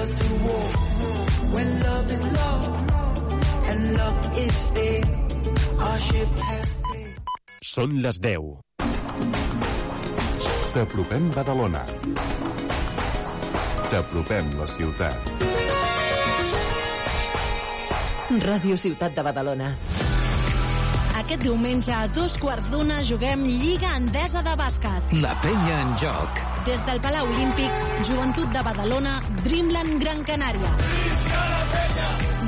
us to war. When love is love and love is there, our ship has sailed. Són les 10. T'apropem Badalona. T'apropem la ciutat. Ràdio Ciutat de Badalona. Aquest diumenge a dos quarts d'una juguem Lliga Endesa de Bàsquet. La penya en joc. Des del Palau Olímpic, Joventut de Badalona, Dreamland Gran Canària.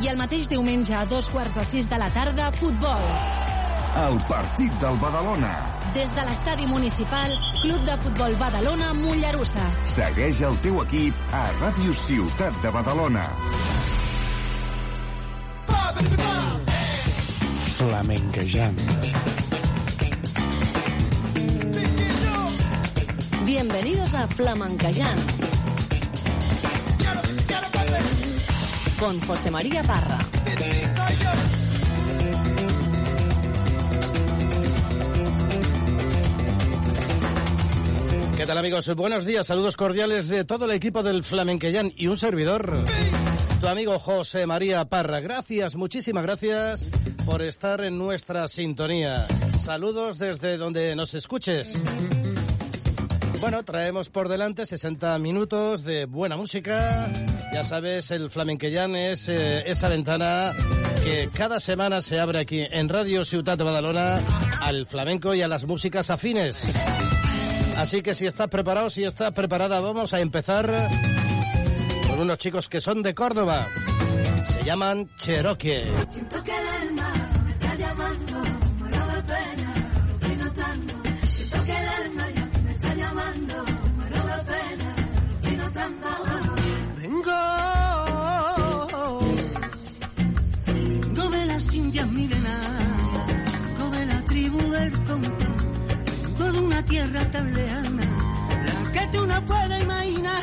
I el mateix diumenge a dos quarts de sis de la tarda, futbol. El partit del Badalona. Des de l'estadi municipal, Club de Futbol Badalona, Mollerussa. Segueix el teu equip a Ràdio Ciutat de Badalona. Flamenquejant. Bienvenidos a Flamenquejant. Con José María Parra. ¿Qué tal amigos? Buenos días, saludos cordiales de todo el equipo del Flamenquellán y un servidor, tu amigo José María Parra. Gracias, muchísimas gracias por estar en nuestra sintonía. Saludos desde donde nos escuches. Bueno, traemos por delante 60 minutos de buena música. Ya sabes, el Flamenquellán es eh, esa ventana que cada semana se abre aquí en Radio Ciutat de Badalona al flamenco y a las músicas afines. Así que si estás preparado, si estás preparada, vamos a empezar con unos chicos que son de Córdoba. Se llaman Cherokee. Tierra tan lejana, la que tú no puedes imaginar.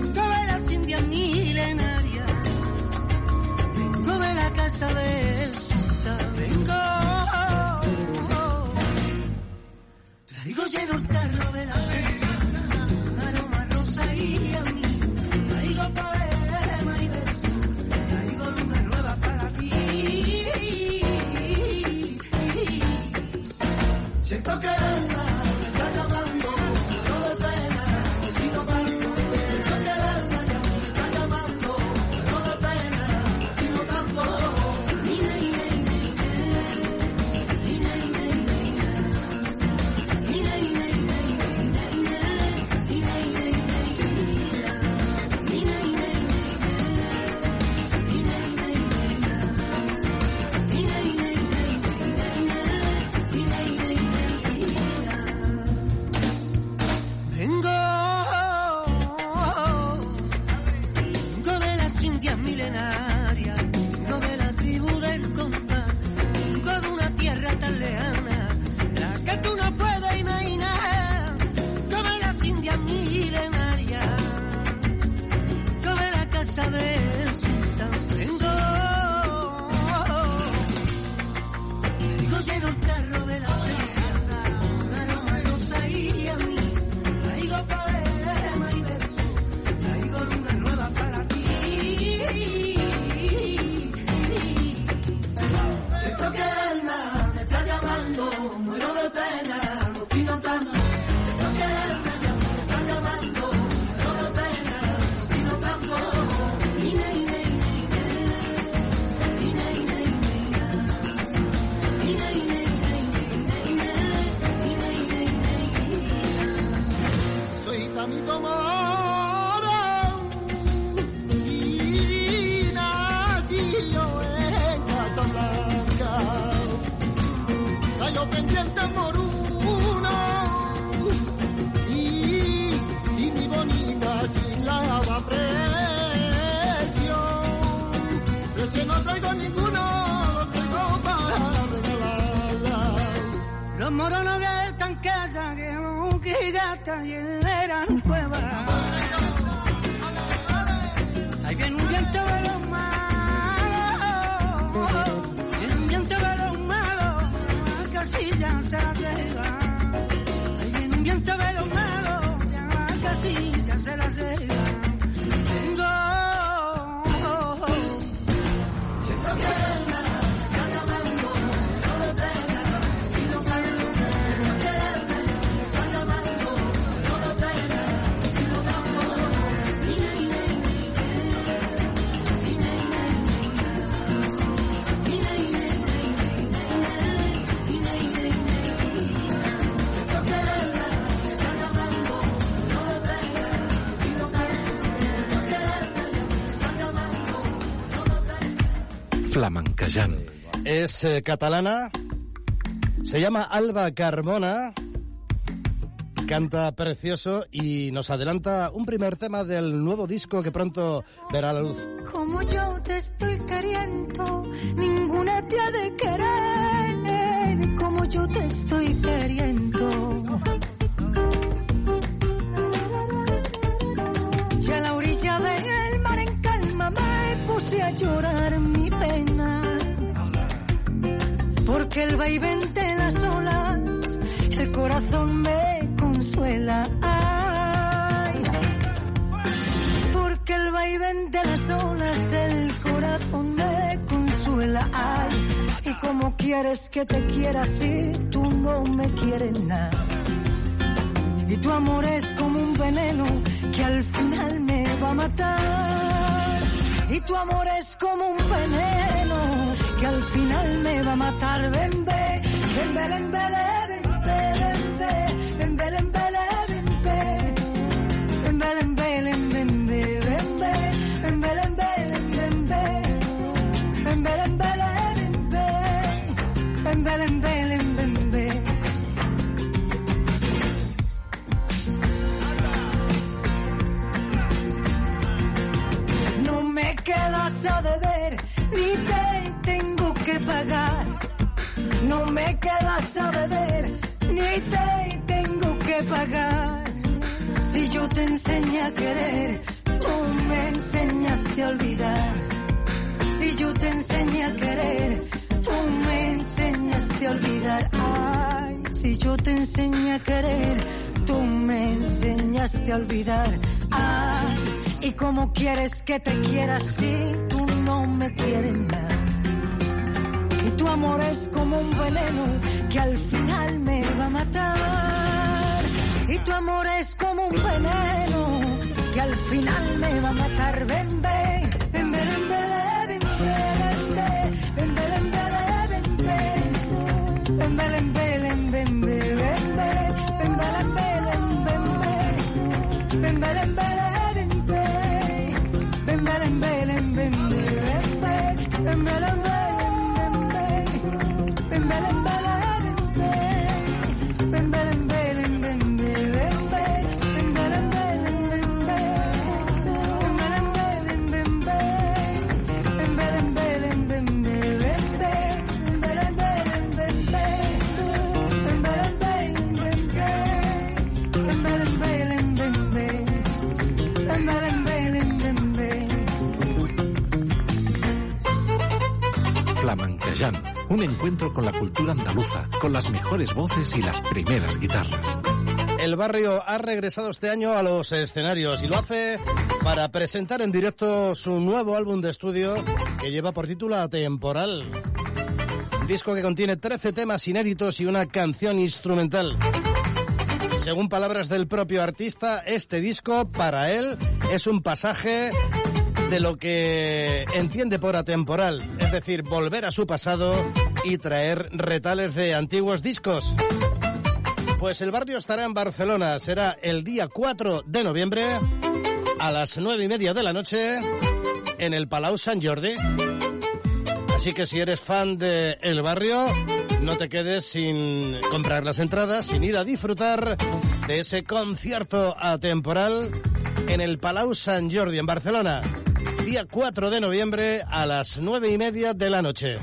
Vengo de las Indias milenarias, vengo de la casa del sultán, vengo. Traigo lleno el carro de la es eh, catalana, se llama Alba Carmona, canta precioso y nos adelanta un primer tema del nuevo disco que pronto verá la luz. Olvidar. Ay, y cómo quieres que te quiera si tú no me quieres nada. Y tu amor es como un veneno que al final me va a matar. Y tu amor es como un veneno que al final me va a matar. Ven, ven, ven, ven, ven, ven, Cuando un encuentro con la cultura andaluza, con las mejores voces y las primeras guitarras. El barrio ha regresado este año a los escenarios y lo hace para presentar en directo su nuevo álbum de estudio que lleva por título Atemporal. Un disco que contiene 13 temas inéditos y una canción instrumental. Según palabras del propio artista, este disco para él es un pasaje de lo que entiende por atemporal, es decir, volver a su pasado y traer retales de antiguos discos. Pues el barrio estará en Barcelona, será el día 4 de noviembre a las 9 y media de la noche en el Palau Sant Jordi. Así que si eres fan de El Barrio, no te quedes sin comprar las entradas, sin ir a disfrutar de ese concierto atemporal en el Palau Sant Jordi en Barcelona día 4 de noviembre a las 9 y media de la noche.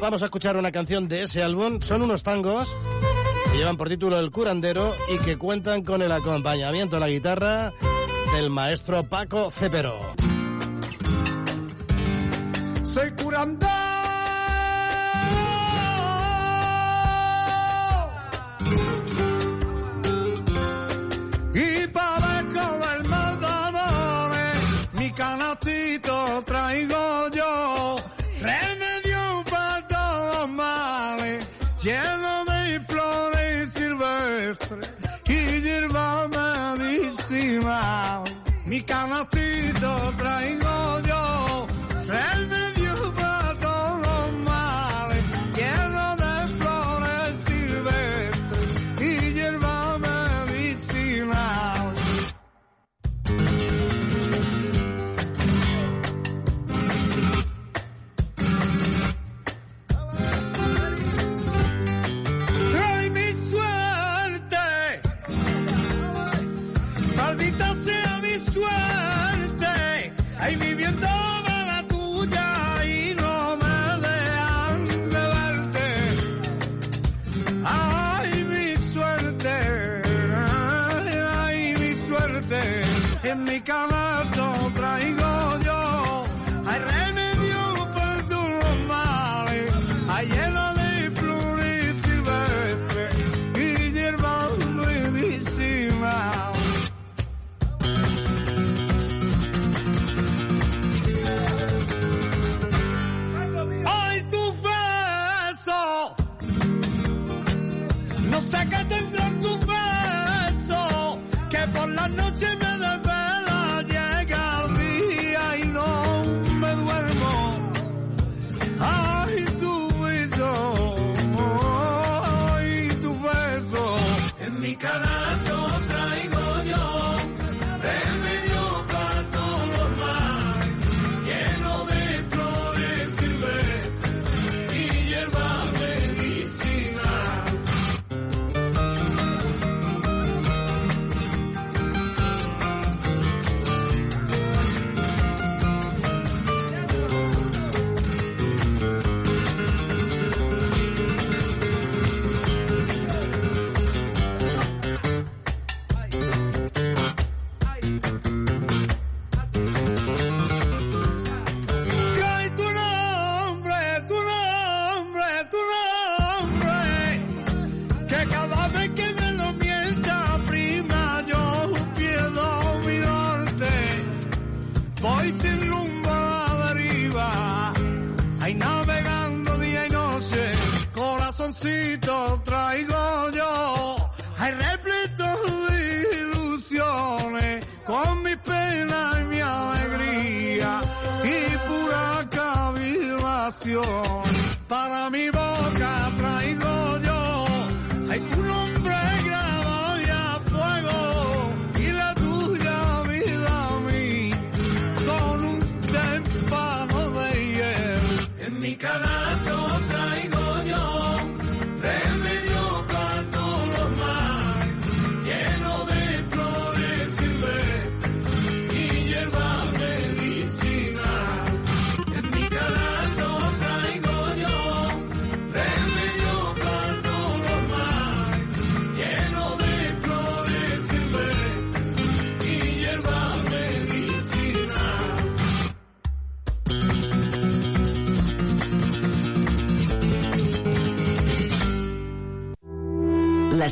Vamos a escuchar una canción de ese álbum. Son unos tangos que llevan por título El Curandero y que cuentan con el acompañamiento a la guitarra del maestro Paco Cepero. Soy curandero. ficava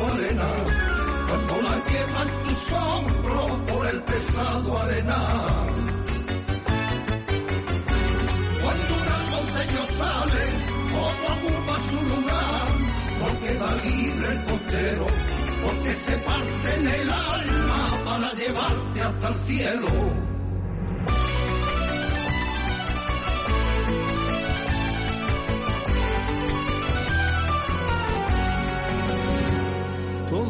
morena, cuando la queman tus hombros por el pesado arenal. Cuando un almonteño sale, otro ocupa su lugar, no queda libre el portero, porque se parte en el alma para llevarte hasta el cielo.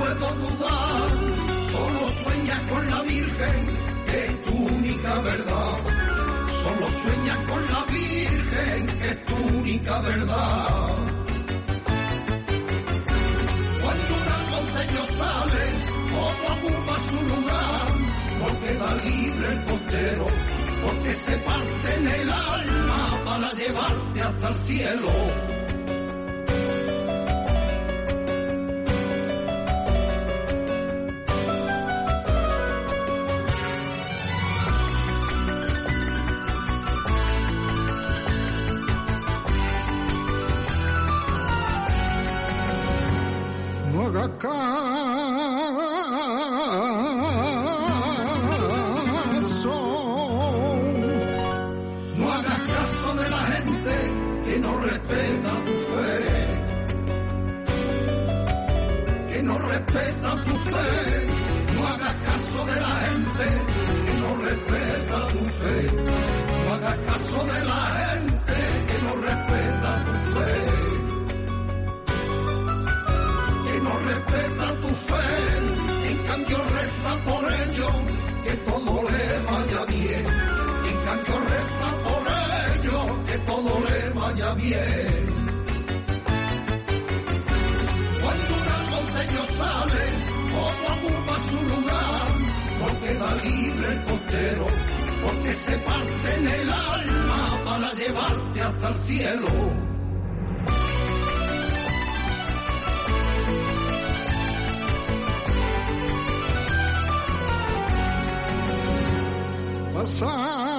puedo dudar, solo sueña con la Virgen, que es tu única verdad. Solo sueña con la Virgen, que es tu única verdad. Cuando un almonteño sale, otro ocupa su lugar, no queda libre el portero, porque se parte en el alma para llevarte hasta el cielo. रखा Cuando un almonteño sale, otro ocupa su lugar, no queda libre el portero, porque se parte en el alma para llevarte hasta el cielo. Pasaron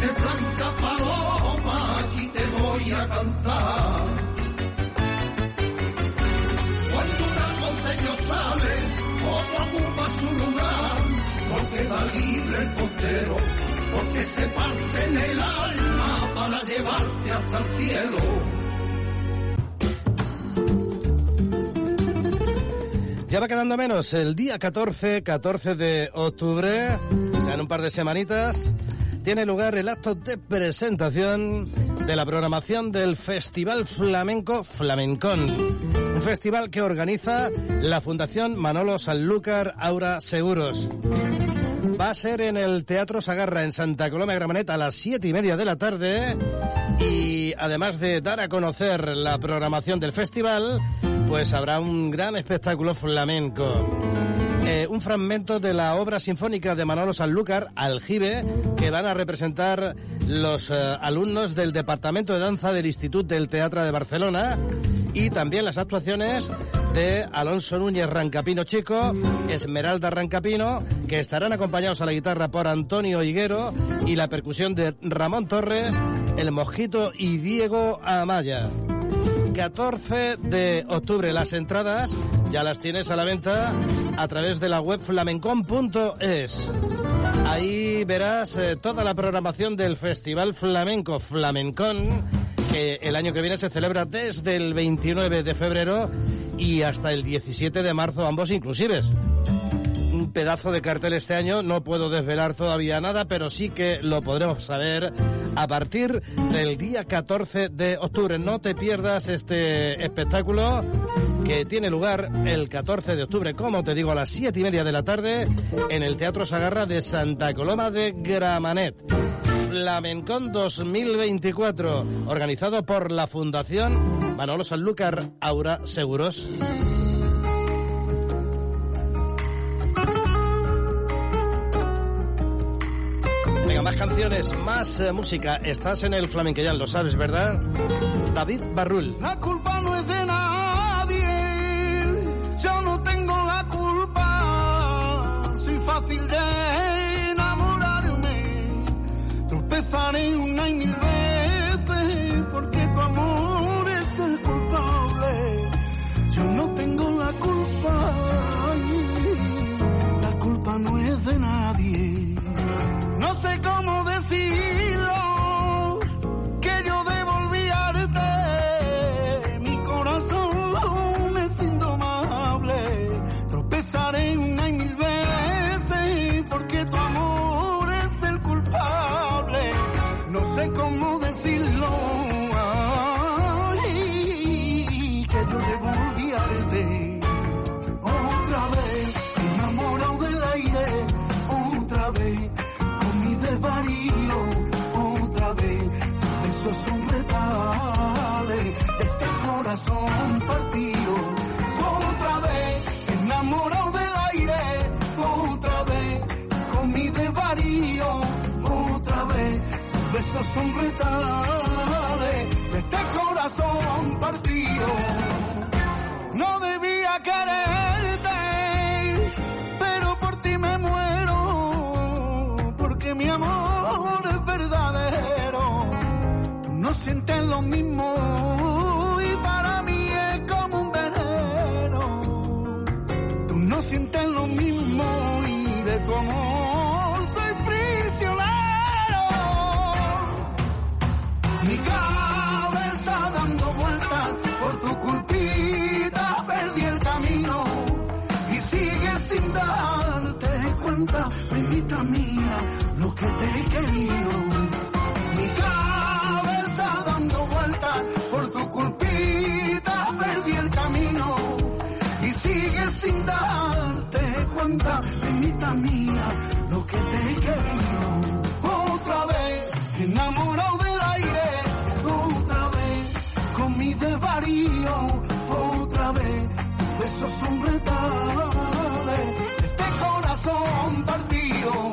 Esté blanca paloma, allí te voy a cantar. Cuando un almonteño sale, otro ocupa su lugar, no queda libre el portero, porque se parte en el alma para llevarte hasta el cielo. Ya va quedando menos. El día 14, 14 de octubre, o sea, en un par de semanitas, tiene lugar el acto de presentación de la programación del Festival Flamenco Flamencón. Un festival que organiza la Fundación Manolo Sanlúcar Aura Seguros. Va a ser en el Teatro Sagarra en Santa Coloma de Gramanet a las siete y media de la tarde y además de dar a conocer la programación del festival, pues habrá un gran espectáculo flamenco. Eh, un fragmento de la obra sinfónica de Manolo Sanlúcar, Aljibe, que van a representar los eh, alumnos del Departamento de Danza del Instituto del Teatro de Barcelona y también las actuaciones de Alonso Núñez Rancapino Chico, Esmeralda Rancapino, que estarán acompañados a la guitarra por Antonio Higuero y la percusión de Ramón Torres, El Mosquito y Diego Amaya. 14 de octubre. Las entradas ya las tienes a la venta a través de la web flamencon.es. Ahí verás eh, toda la programación del Festival Flamenco Flamencon, que el año que viene se celebra desde el 29 de febrero y hasta el 17 de marzo, ambos inclusives pedazo de cartel este año. No puedo desvelar todavía nada, pero sí que lo podremos saber a partir del día 14 de octubre. No te pierdas este espectáculo que tiene lugar el 14 de octubre, como te digo, a las 7 y media de la tarde en el Teatro Sagarra de Santa Coloma de Gramanet. Flamencón 2024, organizado por la Fundación Manolo Sanlúcar Aura Seguros. Más canciones, más eh, música. Estás en el flamenquellán, lo sabes, ¿verdad? David Barrul. La culpa no es de nadie, yo no tengo la culpa. Soy fácil de enamorarme, tropezaré una y mil veces porque tu amor es el culpable. Yo no tengo la culpa, la culpa no es de nadie. No sé cómo decirlo, corazón partido. Otra vez, enamorado del aire, otra vez con mi desvarío. Otra vez, tus besos son retales este corazón partido. No debía quererte, pero por ti me muero, porque mi amor es verdadero. Tú no sientes lo mismo no sientes lo mismo y de tu amor soy prisionero. Mi cabeza dando vueltas por tu culpita perdí el camino y sigues sin darte cuenta, bebita mía, lo que te he querido. Mía, lo que te he querido. Otra vez, enamorado del aire, otra vez, con mi desvarío, otra vez, besos son retales, este corazón partido,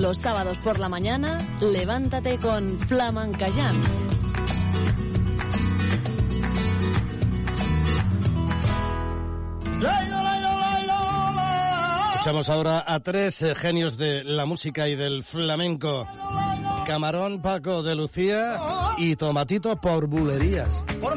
Los sábados por la mañana, levántate con Flamencayán. Escuchamos ahora a tres eh, genios de la música y del flamenco. Camarón Paco de Lucía y Tomatito por bulerías. Por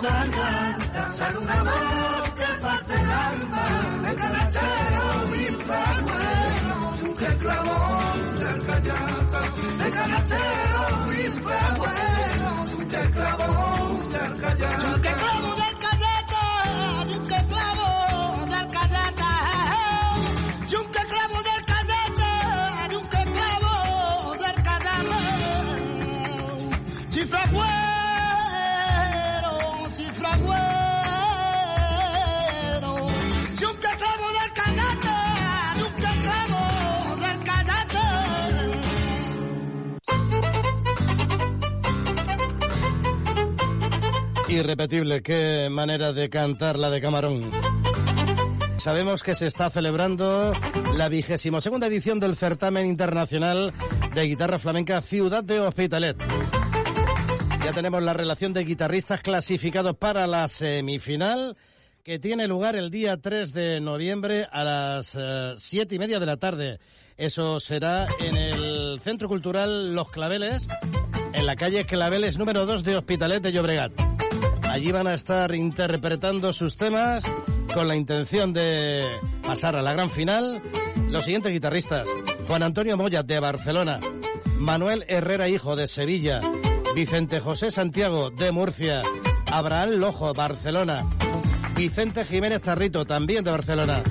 garganta sale una voz que parte el alma, de carretero mil bueno, y un que clavón del callata, bueno, y un que clavón del callata. Irrepetible, qué manera de cantar la de Camarón. Sabemos que se está celebrando la vigésimo segunda edición del certamen internacional de guitarra flamenca Ciudad de Hospitalet. Ya tenemos la relación de guitarristas clasificados para la semifinal que tiene lugar el día 3 de noviembre a las eh, siete y media de la tarde. Eso será en el Centro Cultural Los Claveles, en la calle Claveles número 2 de Hospitalet de Llobregat. Allí van a estar interpretando sus temas con la intención de pasar a la gran final los siguientes guitarristas. Juan Antonio Moya de Barcelona, Manuel Herrera Hijo de Sevilla, Vicente José Santiago de Murcia, Abraham Lojo, Barcelona, Vicente Jiménez Tarrito, también de Barcelona,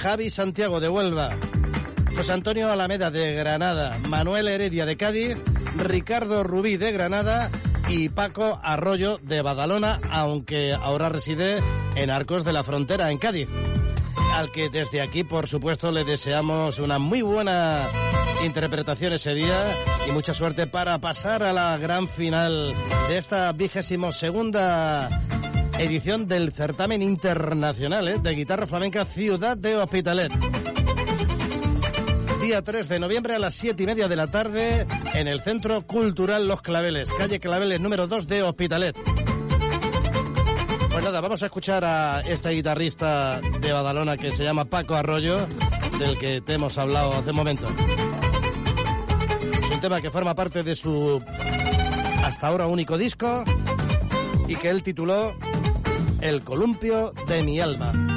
Javi Santiago de Huelva, José Antonio Alameda de Granada, Manuel Heredia de Cádiz, Ricardo Rubí de Granada y Paco Arroyo de Badalona, aunque ahora reside en Arcos de la Frontera, en Cádiz. Al que desde aquí, por supuesto, le deseamos una muy buena interpretación ese día y mucha suerte para pasar a la gran final de esta vigésimo segunda edición del certamen internacional ¿eh? de guitarra flamenca Ciudad de Hospitalet. Día 3 de noviembre a las 7 y media de la tarde en el Centro Cultural Los Claveles, calle Claveles número 2 de Hospitalet. Pues nada, vamos a escuchar a este guitarrista de Badalona que se llama Paco Arroyo del que te hemos hablado hace un momento. Es un tema que forma parte de su hasta ahora único disco y que él tituló El columpio de mi alma.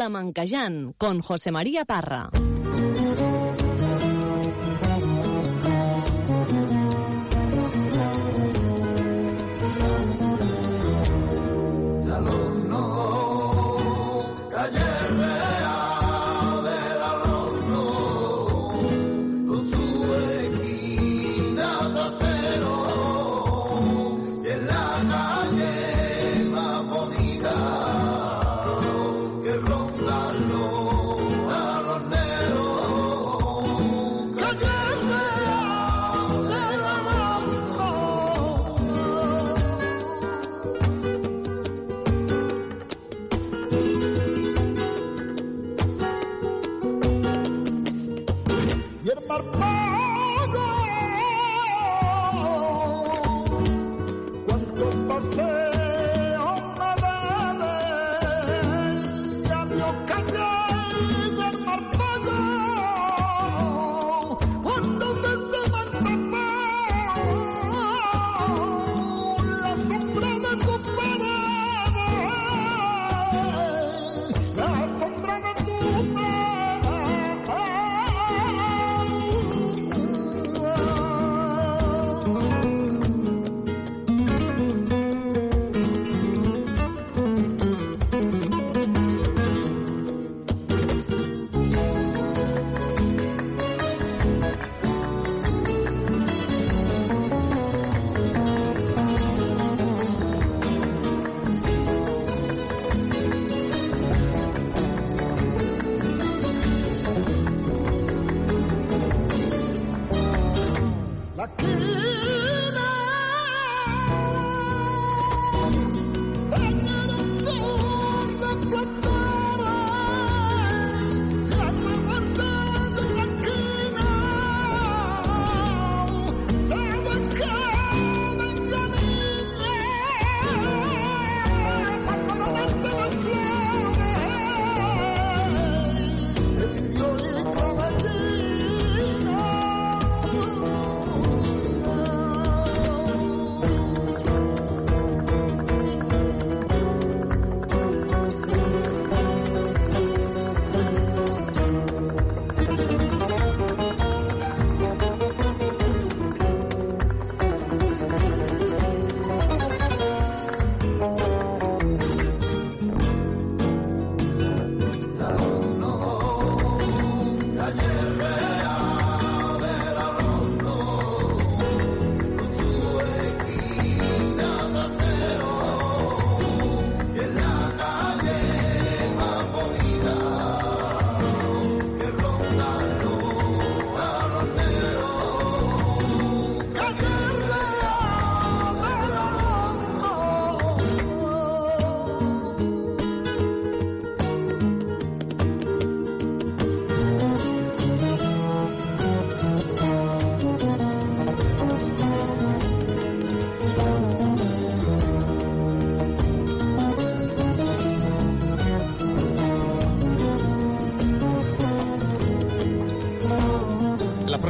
Flamencayán con José María Parra.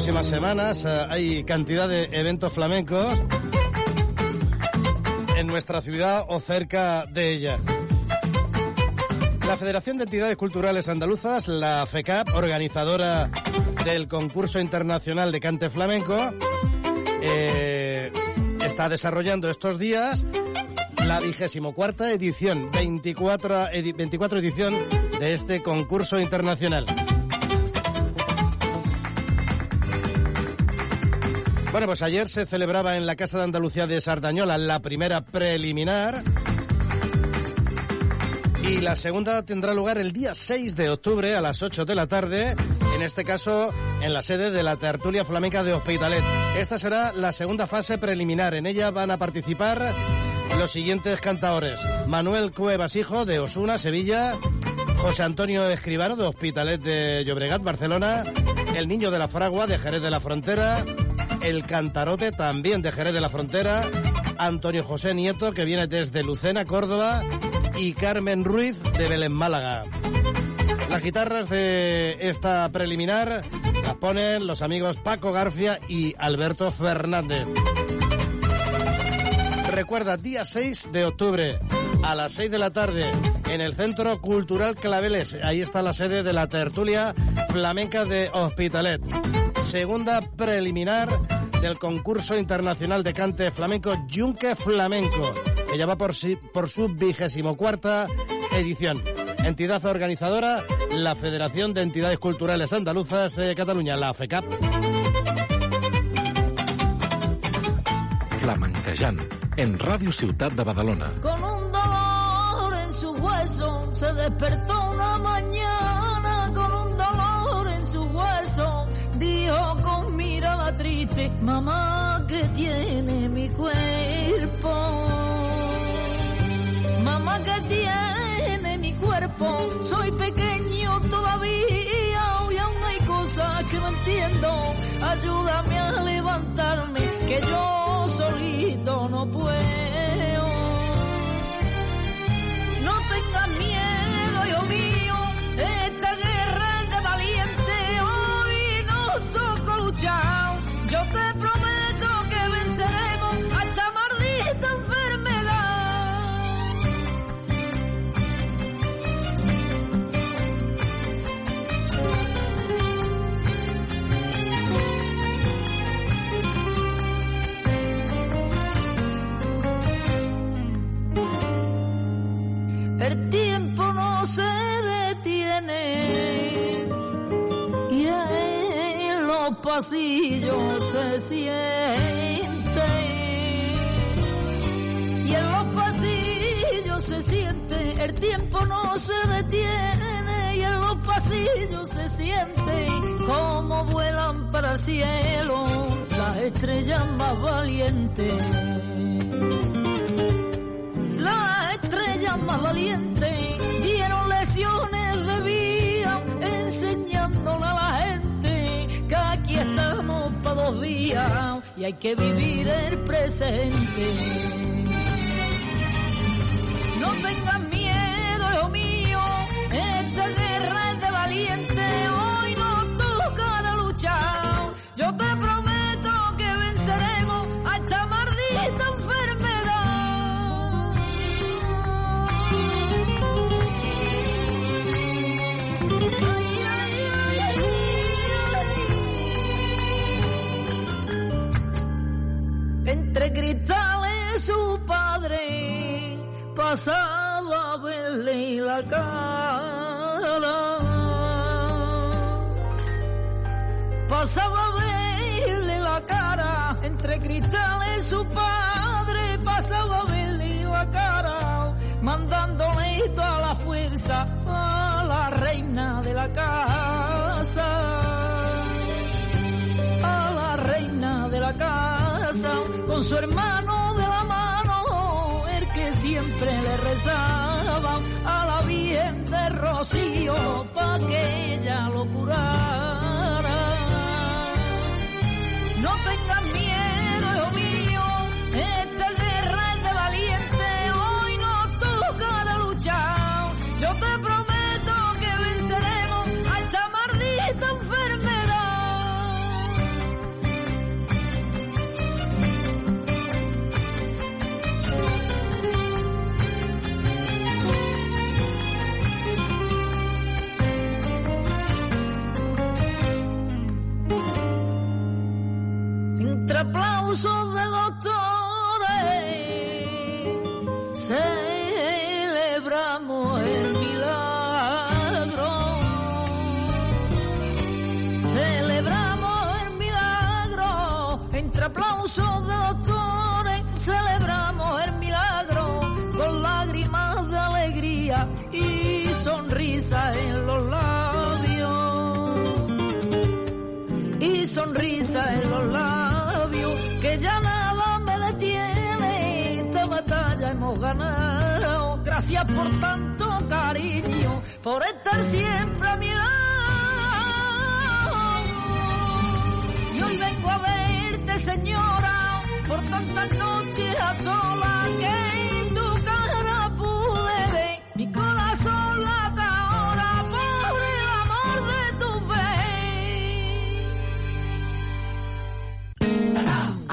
Próximas semanas eh, hay cantidad de eventos flamencos en nuestra ciudad o cerca de ella. La Federación de Entidades Culturales Andaluzas, la FECAP, organizadora del concurso internacional de cante flamenco, eh, está desarrollando estos días la vigésimo cuarta edición, 24, 24 edición de este concurso internacional. Bueno, pues ayer se celebraba en la Casa de Andalucía de Sardañola la primera preliminar. Y la segunda tendrá lugar el día 6 de octubre a las 8 de la tarde, en este caso en la sede de la Tertulia Flamenca de Hospitalet. Esta será la segunda fase preliminar. En ella van a participar los siguientes cantadores. Manuel Cuevas Hijo de Osuna, Sevilla. José Antonio Escribano de Hospitalet de Llobregat, Barcelona. El Niño de la Fragua de Jerez de la Frontera. El Cantarote, también de Jerez de la Frontera, Antonio José Nieto, que viene desde Lucena, Córdoba, y Carmen Ruiz, de Belén, Málaga. Las guitarras de esta preliminar las ponen los amigos Paco García y Alberto Fernández. Recuerda, día 6 de octubre, a las 6 de la tarde, en el Centro Cultural Claveles. Ahí está la sede de la tertulia flamenca de Hospitalet segunda preliminar del concurso internacional de cante flamenco Junque Flamenco, que ya va por, por su vigésimo cuarta edición. Entidad organizadora, la Federación de Entidades Culturales Andaluzas de Cataluña, la FECAP. Flamenquejant, en Radio Ciutat de Badalona. Con un dolor en su hueso se despertó una mañana mamá, que tiene mi cuerpo? Mamá, que tiene mi cuerpo? Soy pequeño todavía y aún hay cosas que no entiendo. Ayúdame a levantarme, que yo solito no puedo. Pasillos se siente y en los pasillos se siente el tiempo no se detiene y en los pasillos se siente como vuelan para el cielo las estrellas más valientes. Las estrellas más valientes y hay que vivir el presente. No tengas miedo, hijo mío, esta guerra es de valiente, hoy nos toca luchar. Yo te prometo Entre cristales su padre pasaba a verle la cara. Pasaba a verle la cara, entre cristales su padre pasaba a verle la cara, mandándole toda la fuerza a la reina de la casa. Su hermano de la mano, el que siempre le rezaba a la Virgen de Rocío, pa' que ella lo curara. Gracias por tanto cariño, por estar siempre a mi lado. Y hoy vengo a verte, señora, por tantas noches a solas que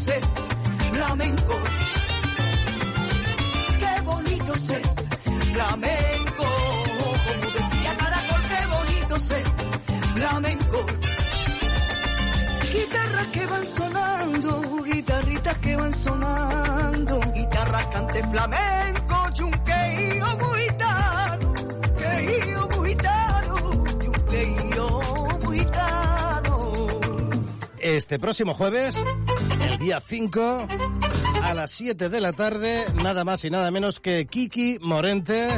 Ser flamenco. Qué bonito ser flamenco. Como decía Caracol, qué bonito ser flamenco. Guitarras que van sonando, guitarritas que van sonando, guitarras cante flamenco, chunqueío muy taro, queío muy taro, chunqueío muy. Este próximo jueves, el día 5, a las 7 de la tarde, nada más y nada menos que Kiki Morente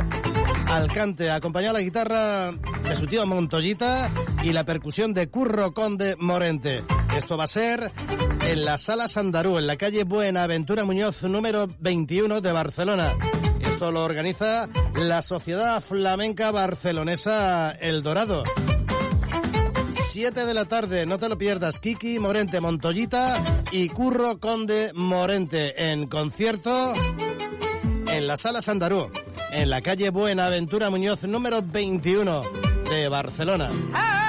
al cante, acompañado a la guitarra de su tío Montoyita y la percusión de Curro Conde Morente. Esto va a ser en la Sala Sandarú, en la calle Buenaventura Muñoz, número 21 de Barcelona. Esto lo organiza la Sociedad Flamenca Barcelonesa El Dorado. 7 de la tarde, no te lo pierdas. Kiki Morente Montoyita y Curro Conde Morente en concierto en la Sala Sandarú, en la calle Buenaventura Muñoz, número 21 de Barcelona. Ay,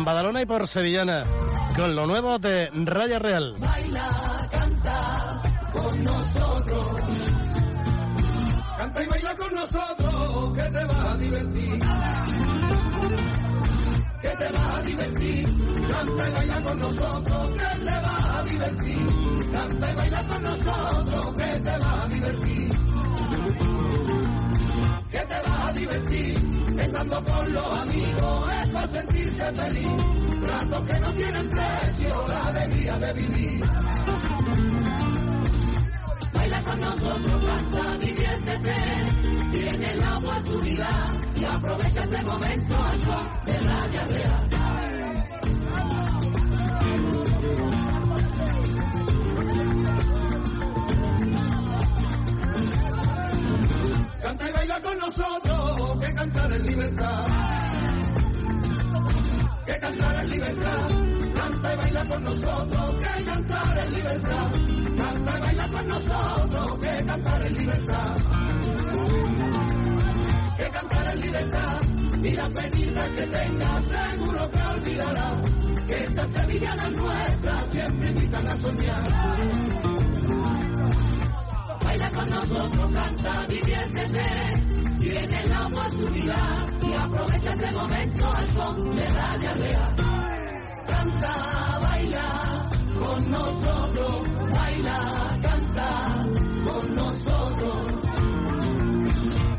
En Badalona y por Sevillana, con lo nuevo de Raya Real. Baila, canta con nosotros. Canta y baila con nosotros, que te vas a divertir. Que te vas a divertir. Canta y baila con nosotros, que te vas a divertir. Canta y baila con nosotros, que te vas a divertir. Que te vas a divertir estando con los amigos es para sentirse feliz. Ratos que no tienen precio, la alegría de vivir. Baila con nosotros, canta, diviértete. Tienes la oportunidad y aprovecha este momento de la canta y baila con nosotros. Raya Real. libertad. Que cantar es libertad. Canta y baila con nosotros, que cantar es libertad. Canta y baila con nosotros, que cantar es libertad. Que cantar es libertad. Y la penita que tenga seguro que olvidará. Que esta sevillana es nuestra, siempre invitan a soñar baila con nosotros, canta, diviértete. Tienes la oportunidad y aprovecha este momento al son de Radio Real. Canta, baila con nosotros, baila, canta con nosotros.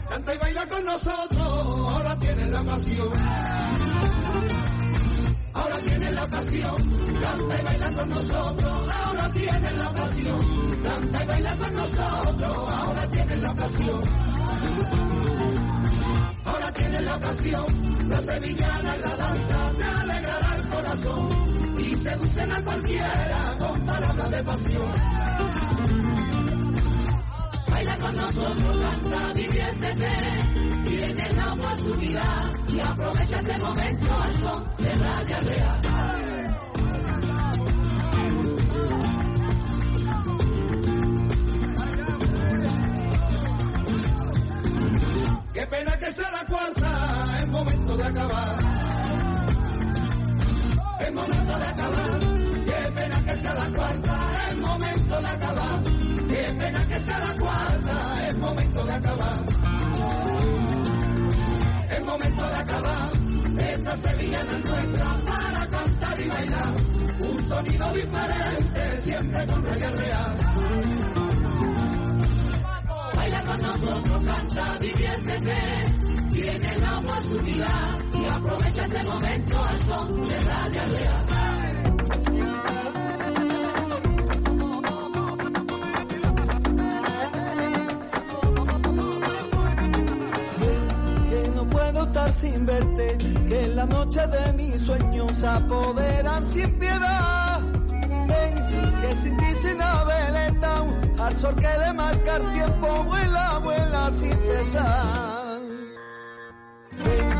Canta y baila con nosotros, ahora tienes la ocasión. Ahora tienes la ocasión, canta y baila con nosotros, ahora tienes la ocasión. Canta y baila con nosotros, ahora tienes la ocasión. Ahora tienes la ocasión, la sevillana la danza te alegrará el corazón y seducen a cualquiera con palabras de pasión. Con nosotros, canta, diviértete, tienes la oportunidad y aprovecha este momento al son de Radio Real. Qué pena que sea la cuarta, es momento de acabar. Es momento de acabar. Qué pena que sea la cuarta, es momento de acabar. Pena que sea la cuarta, es momento de acabar. Es momento de acabar. Esta sevillana es nuestra para cantar y bailar. Un sonido diferente, siempre con reggae real baila con nosotros, canta, diviértete. Tienes la oportunidad y aprovecha este momento al son de Radio Real. Puedo estar sin verte, que en la noche de mis sueños apoderan sin piedad. Ven, que sin ti sin veleta, al sol que le marca el tiempo, vuela, vuela sin cesar. Ven,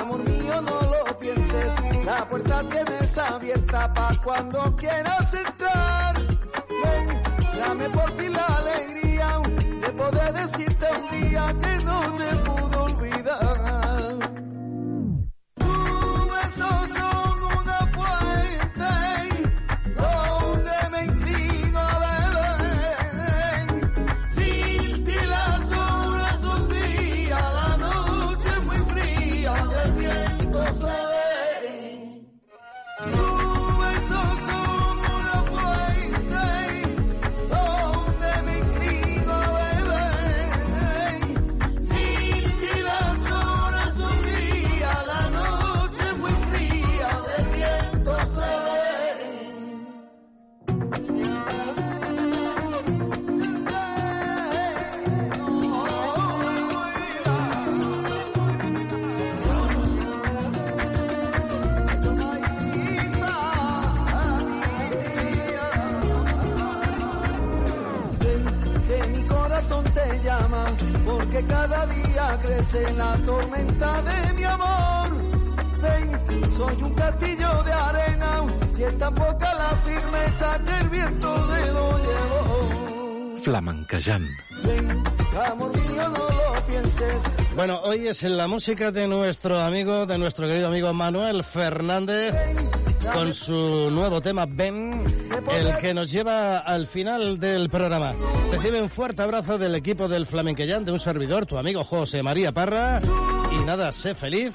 amor mío, no lo pienses, la puerta tienes abierta pa' cuando quieras entrar. Ven, dame por fin la alegría de poder decirte un día que no te pudo olvidar. Crece la tormenta de mi amor. Ven, soy un castillo de arena, si es tan poca la firmeza que el viento de lo llevó. Flamenquejant. Ven, amor mío, no lo pienses, Bueno, hoy es la música de nuestro amigo, de nuestro querido amigo Manuel Fernández, con su nuevo tema Ben, el que nos lleva al final del programa. Recibe un fuerte abrazo del equipo del Flamenquellán, de un servidor, tu amigo José María Parra. Y nada, sé feliz.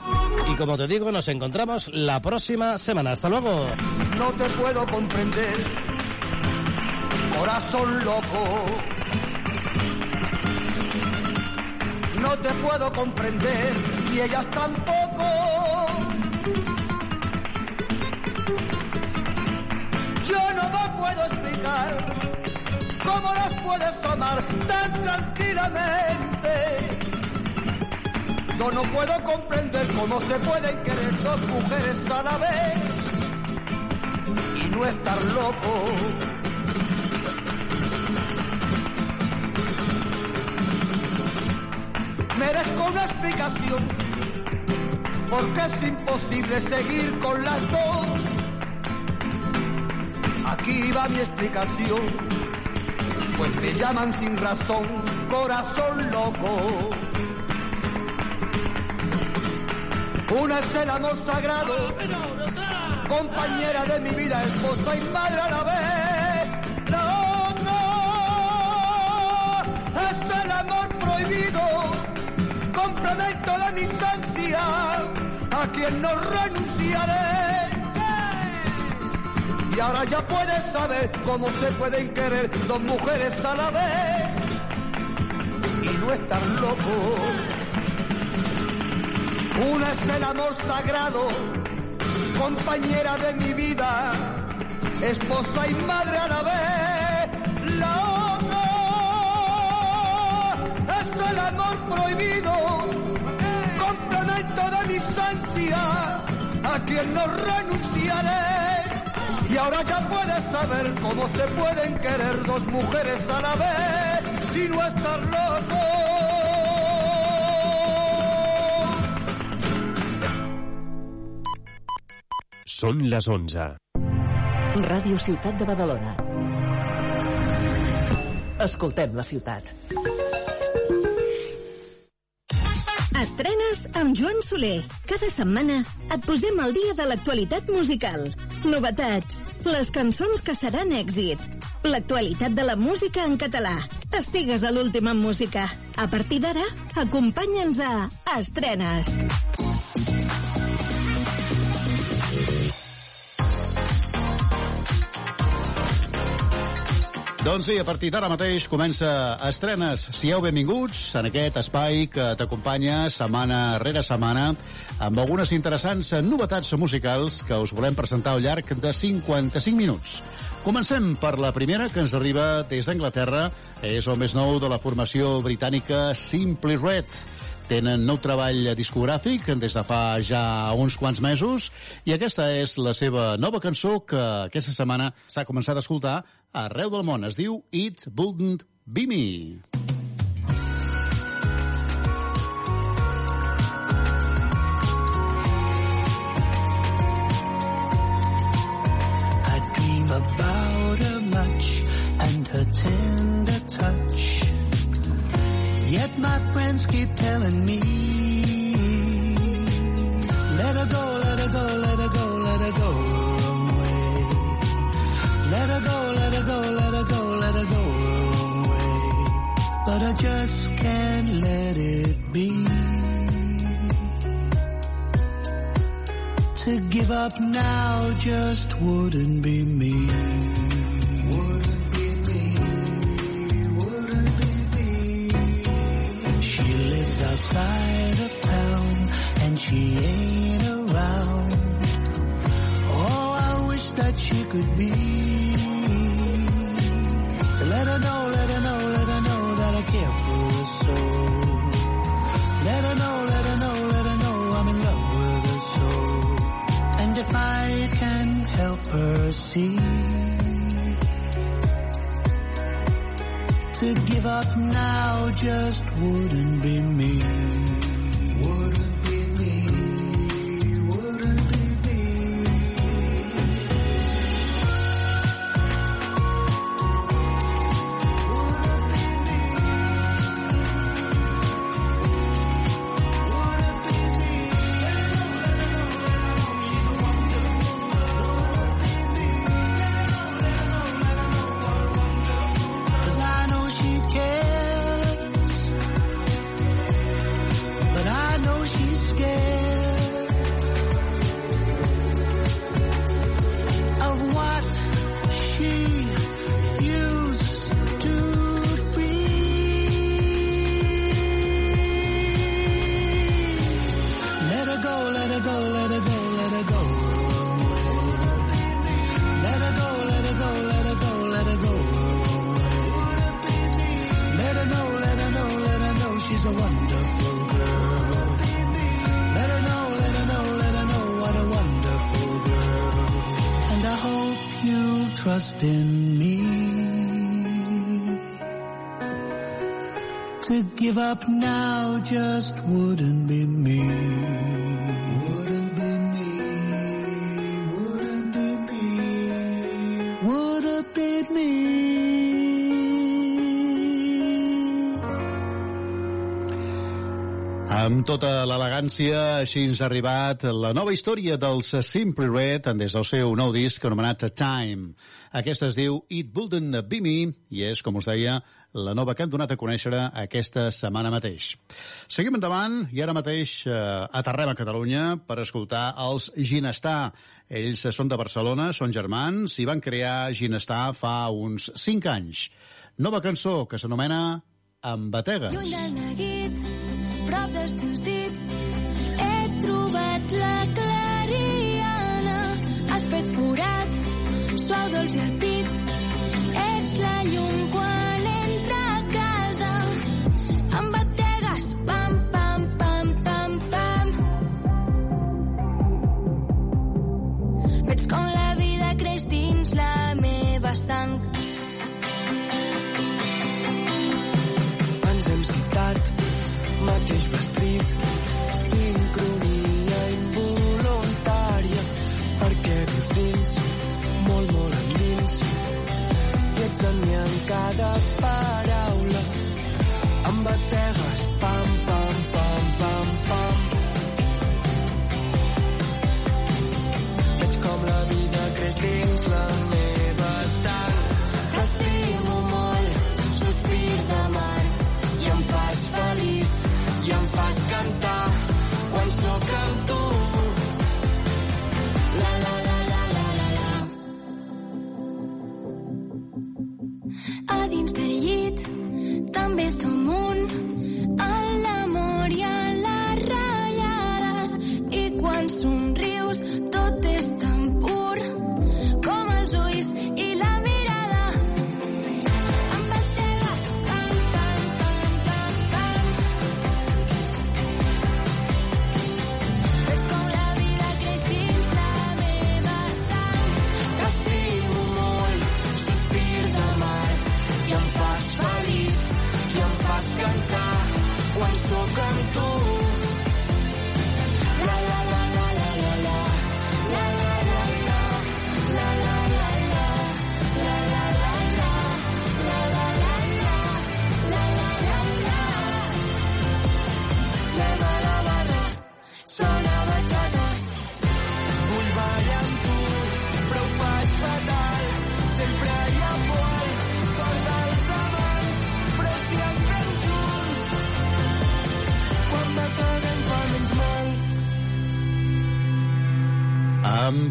Y como te digo, nos encontramos la próxima semana. Hasta luego. no te puedo comprender, corazón loco. No te puedo comprender y ellas tampoco. Puedo explicar cómo las puedes amar tan tranquilamente. Yo no puedo comprender cómo se pueden querer dos mujeres a la vez y no estar loco. Merezco una explicación porque es imposible seguir con las dos. Aquí va mi explicación, pues me llaman sin razón corazón loco. Una es el amor sagrado, compañera de mi vida, esposa y madre a la vez. La otra es el amor prohibido, complemento de mi instancia, a quien no renunciaré. Y ahora ya puedes saber cómo se pueden querer dos mujeres a la vez y no estar loco. Una es el amor sagrado, compañera de mi vida, esposa y madre a la vez. La otra es el amor prohibido, complemento de ansias, a quien no renunciaré. Y ahora ya puedes saber cómo se pueden querer dos mujeres a la vez y no estar loco. Són les 11. Ràdio Ciutat de Badalona. Escoltem la ciutat. Estrenes amb Joan Soler. Cada setmana et posem al dia de l'actualitat musical. Novetats, les cançons que seran èxit, l'actualitat de la música en català. Estigues a l'última música. A partir d'ara, acompanya'ns a Estrenes. Doncs sí, a partir d'ara mateix comença Estrenes. Sieu benvinguts en aquest espai que t'acompanya setmana rere setmana amb algunes interessants novetats musicals que us volem presentar al llarg de 55 minuts. Comencem per la primera que ens arriba des d'Anglaterra. És el més nou de la formació britànica Simply Red tenen nou treball discogràfic des de fa ja uns quants mesos i aquesta és la seva nova cançó que aquesta setmana s'ha començat a escoltar arreu del món. Es diu It Wouldn't Be Me. I dream about her much and her tender touch. Yet my friends keep telling me, let her go, let her go, let her go, To give up now just wouldn't be me. Wouldn't be me. Wouldn't be me. She lives outside of town and she ain't around. Oh, I wish that she could be. So let her know, let her know, let her know that I care for her so. Let her know, let her know, let I can help her see to give up now just wouldn't be me. Just wouldn't be me. Wouldn't be me. Wouldn't be me. Would have been me. Amb tota l'elegància, així ens ha arribat la nova història dels Simply Red des del seu nou disc anomenat Time. Aquesta es diu It Wouldn't Be Me i és, com us deia, la nova que hem donat a conèixer aquesta setmana mateix. Seguim endavant i ara mateix eh, aterrem a Catalunya per escoltar els Ginestar. Ells són de Barcelona, són germans i van crear Ginestar fa uns 5 anys. Nova cançó que s'anomena Amb bategues. Lluny del neguit, prop dels teus dits, he trobat la clariana. Has fet forat, suau, dolç al pit. Ets la llum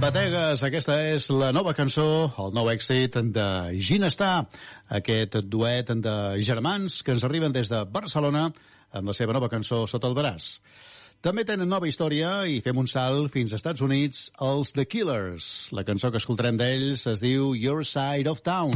bategues, aquesta és la nova cançó, el nou èxit de Ginestar, aquest duet de germans que ens arriben des de Barcelona amb la seva nova cançó Sota el braç. També tenen nova història i fem un salt fins als Estats Units, els The Killers. La cançó que escoltarem d'ells es diu Your Side of Town.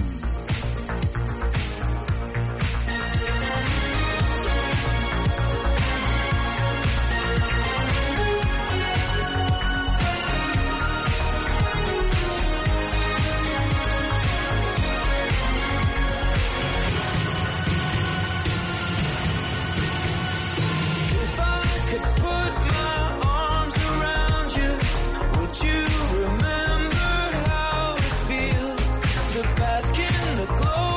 the glow.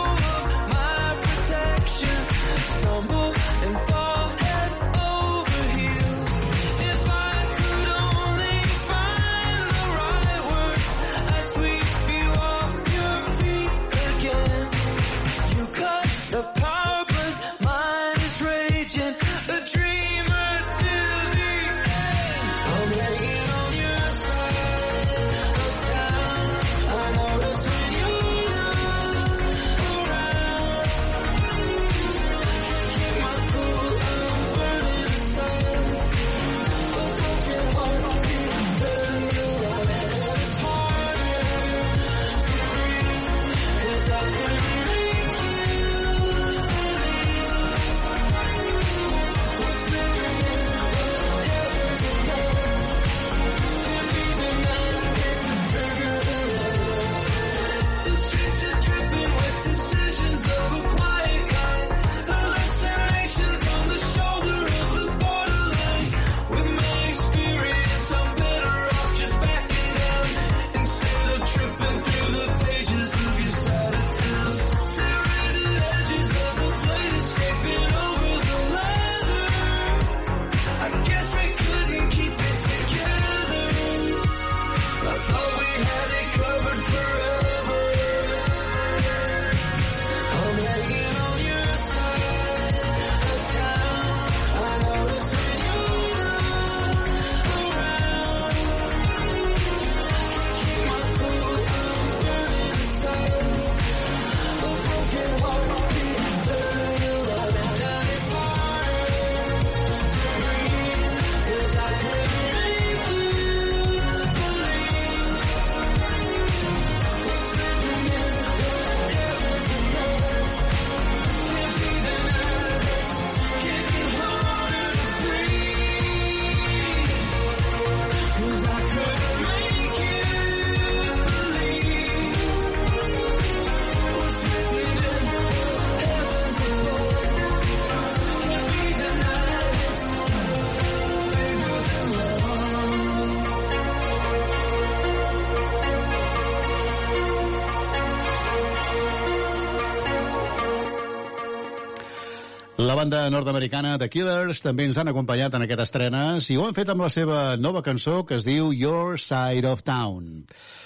Banda nord-americana The Killers també ens han acompanyat en aquestes estrenes i ho han fet amb la seva nova cançó que es diu Your Side of Town.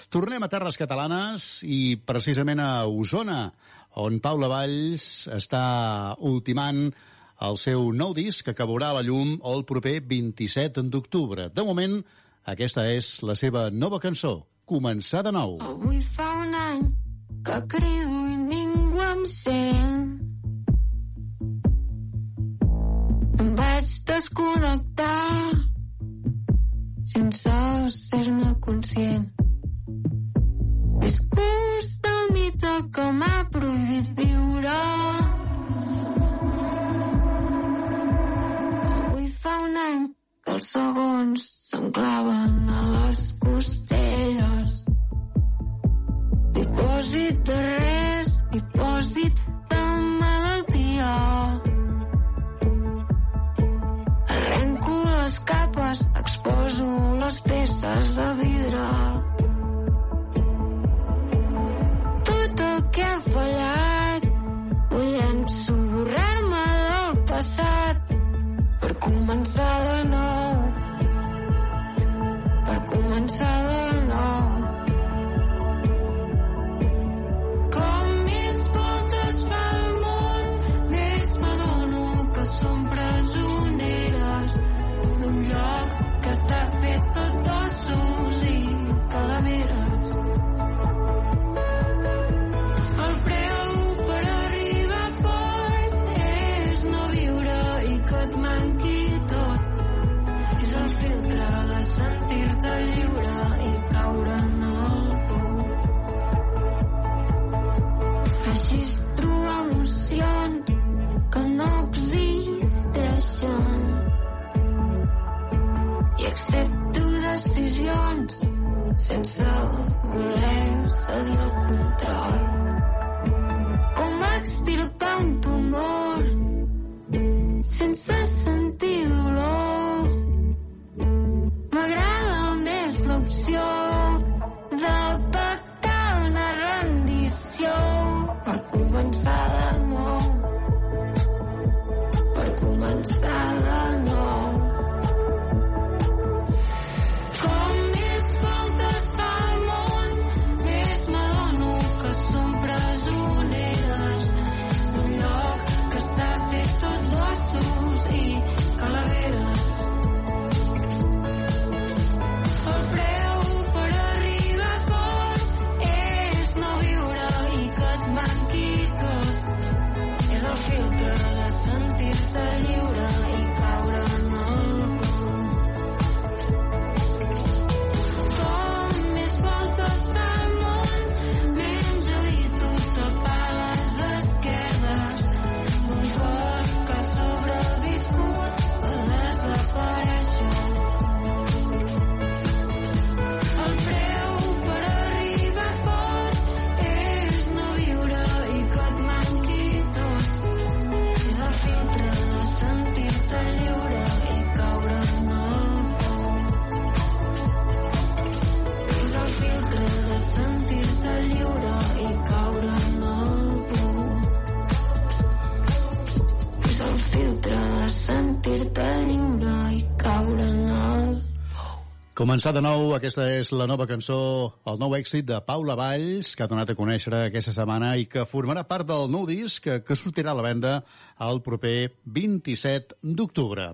Tornem a terres catalanes i precisament a Osona, on Paula Valls està ultimant el seu nou disc que veurà la llum el proper 27 d'octubre. De moment, aquesta és la seva nova cançó, Començar de nou. Avui fa un any que crido i ningú em sent. Vaig desconnectar sense ser-ne conscient. Discurs del mite que m'ha prohibit viure. Avui fa un any que els segons s'enclaven a les costelles. Dipòsit de res, dipòsit de les capes, exposo les peces de vidre. Tot el que ha fallat, Començar de nou, aquesta és la nova cançó, el nou èxit de Paula Valls, que ha donat a conèixer aquesta setmana i que formarà part del nou disc que, que sortirà a la venda el proper 27 d'octubre.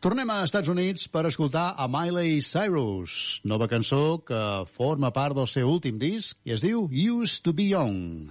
Tornem a Estats Units per escoltar a Miley Cyrus, nova cançó que forma part del seu últim disc i es diu Used to be Young.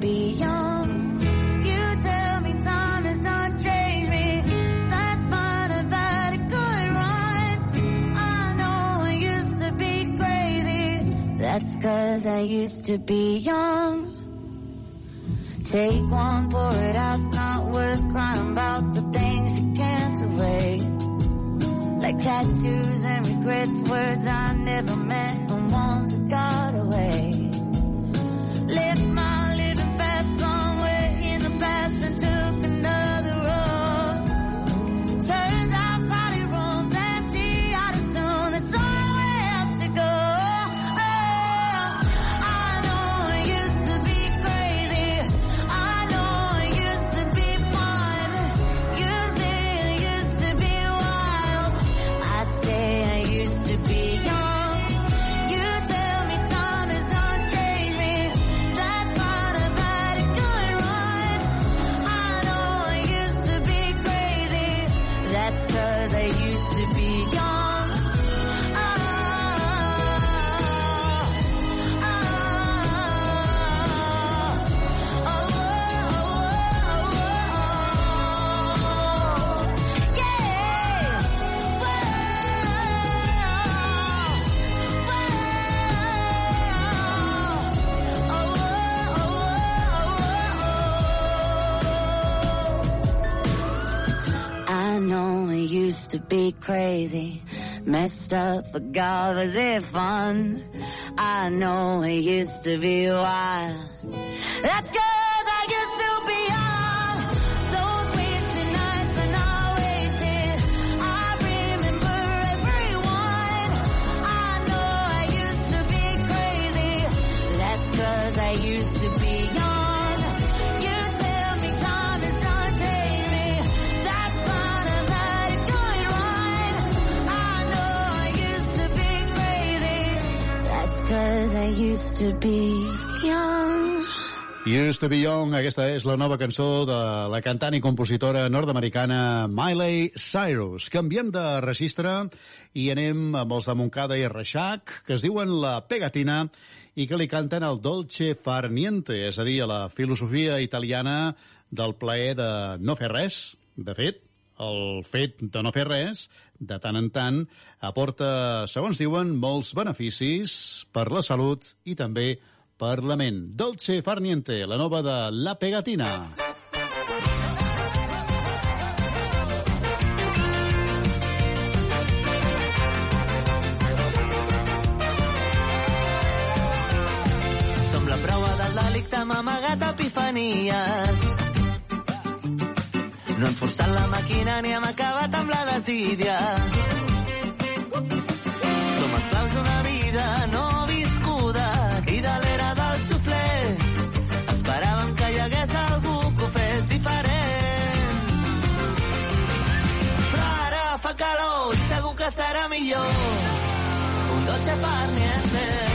Be young. You tell me time has not changed me. That's fine, a good run. I know I used to be crazy. That's cause I used to be young. Take one, pour it out, it's not worth crying about the things you can't erase. Like tattoos and regrets, words I never meant and ones to be crazy, messed up, but God was it fun. I know I used to be wild. That's good I used to be all those wasting nights and I wasted. I remember everyone. I know I used to be crazy. That's I used to be young. Cause I used to be young. Used to be young, aquesta és la nova cançó de la cantant i compositora nord-americana Miley Cyrus. Canviem de registre i anem amb els de Montcada i Reixac, que es diuen La Pegatina i que li canten el Dolce Far Niente, és a dir, la filosofia italiana del plaer de no fer res. De fet, el fet de no fer res, de tant en tant, aporta, segons diuen, molts beneficis per la salut i també per la ment. Dolce Far Niente, la nova de La Pegatina. Som la prova del delicte, hem amagat epifanies. No hem forçat la màquina ni hem acabat amb la desídia. Som esclaus d'una vida no viscuda i de l'era del suflé. Esperàvem que hi hagués algú que ho fes diferent. Però ara fa calor i segur que serà millor. Un dolce far niente.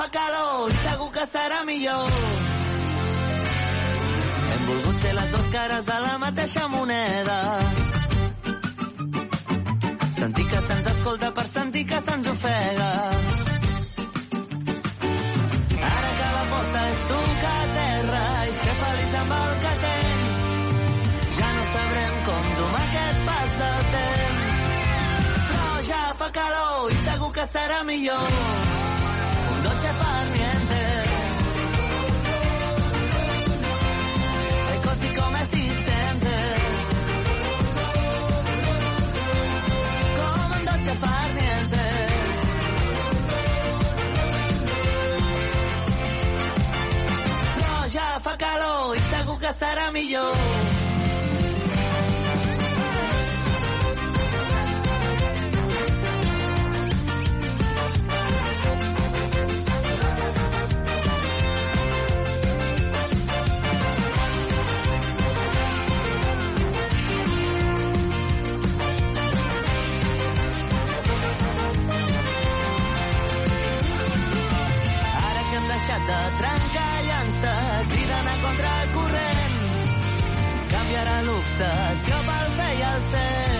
Fa calor segur que serà millor Hem volgut ser les dues cares de la mateixa moneda Sentir que se'ns escolta per sentir que se'ns ofega Ara que la posta és tu que a terra i ser feliç amb el que tens. Ja no sabrem com domar aquest pas del temps. Però ja fa calor i segur que serà millor. sempre serà millor. deixat de trencar llances, criden a contra el corrent i era l'obsessió pel bé i el cel.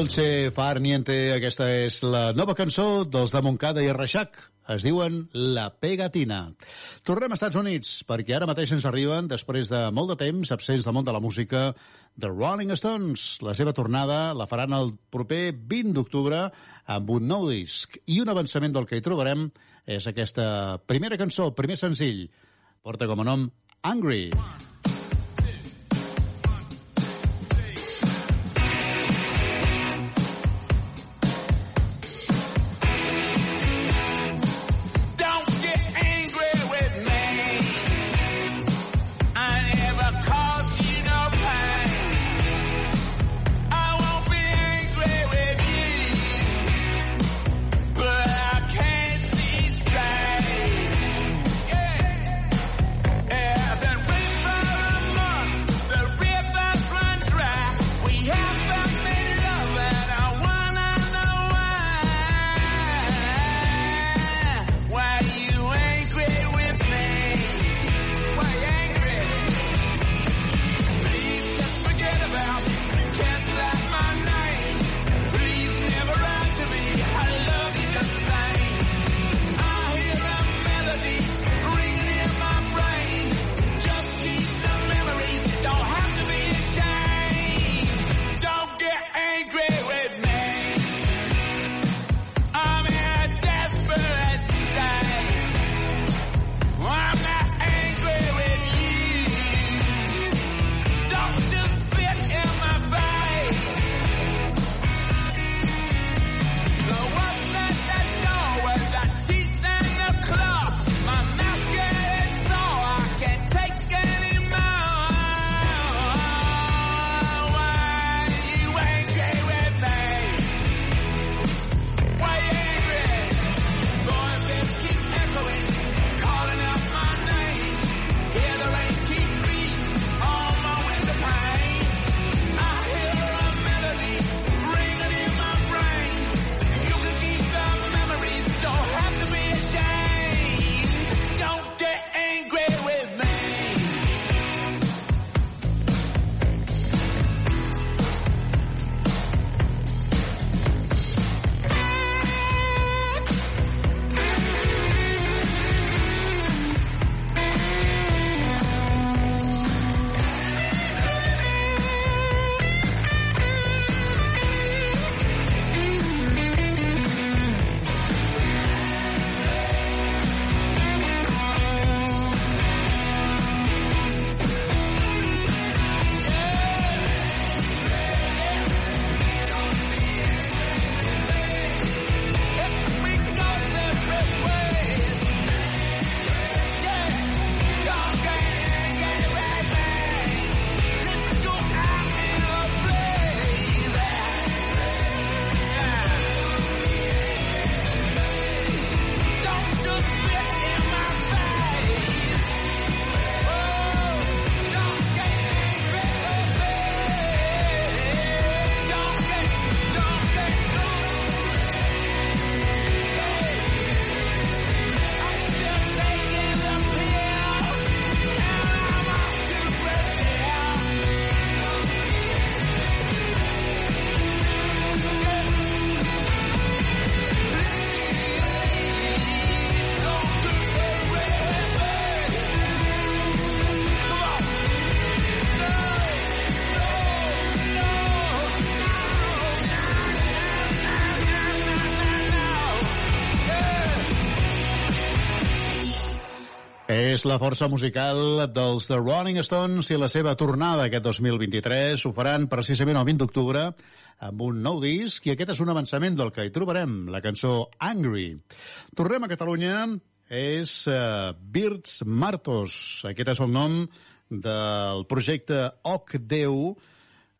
Dolce Far Niente, aquesta és la nova cançó dels de Montcada i Reixac. Es diuen La Pegatina. Tornem a Estats Units, perquè ara mateix ens arriben, després de molt de temps, absents del món de la música, The Rolling Stones. La seva tornada la faran el proper 20 d'octubre amb un nou disc. I un avançament del que hi trobarem és aquesta primera cançó, primer senzill. Porta com a nom Angry. One. és la força musical dels The Rolling Stones i la seva tornada aquest 2023 ho faran precisament el 20 d'octubre amb un nou disc i aquest és un avançament del que hi trobarem, la cançó Angry. Tornem a Catalunya, és uh, Birds Martos. Aquest és el nom del projecte Oc Déu,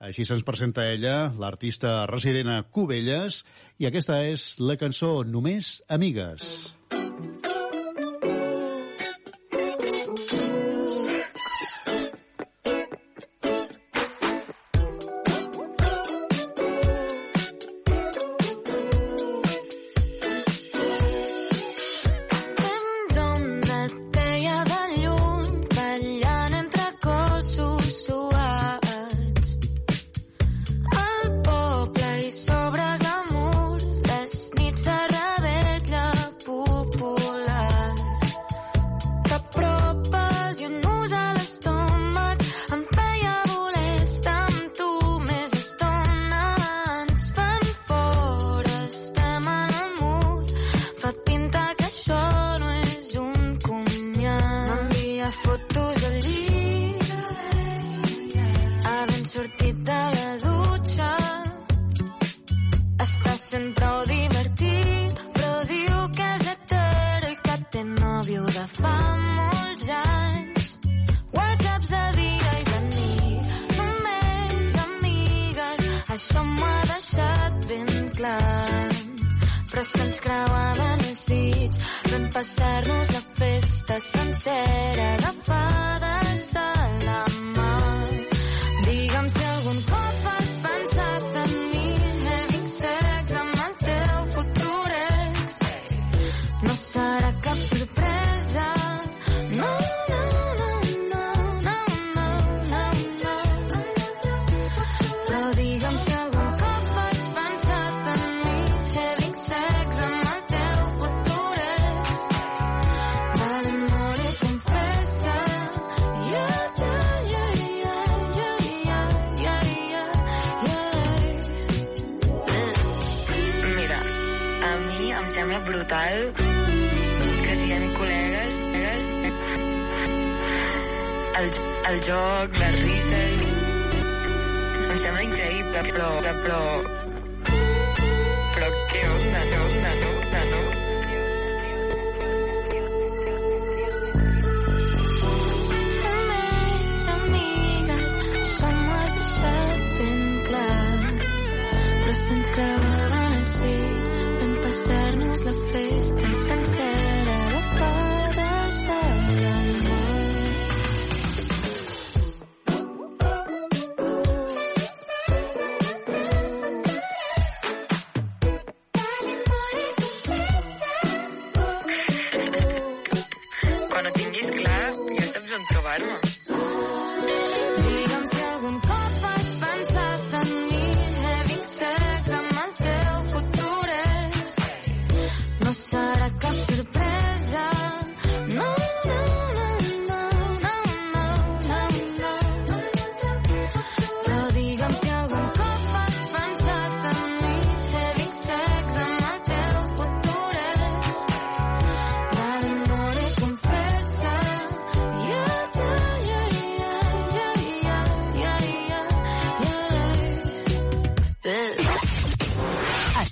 així se'ns presenta ella, l'artista resident a Cubelles, i aquesta és la cançó Només Amigues. Mm. fa molts anys. Whatsapps de dia i de nit, només amigues. Això m'ha deixat ben clar. Però se'ns creuaven els dits, vam passar-nos la festa sencera agafades de la mà. Digue'm si algun cop total que siguem col·legues el, el joc, les risses em sembla increïble però, però the face they sent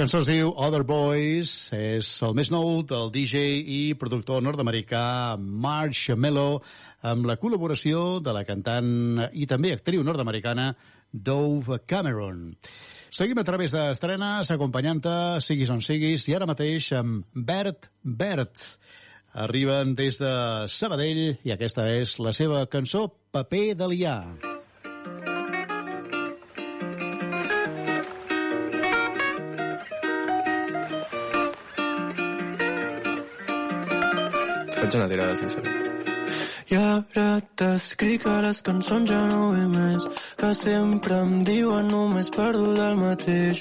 Cançó es diu Other Boys, és el més nou del DJ i productor nord-americà Marshmello, amb la col·laboració de la cantant i també actriu nord-americana Dove Cameron. Seguim a través d'estrenes, acompanyant-te, siguis on siguis, i ara mateix amb Bert Bert. Arriben des de Sabadell i aquesta és la seva cançó Paper de liar. Faig una tirada sincera. I ara t'escric a les cançons ja no ve més, que sempre em diuen només parlo del mateix.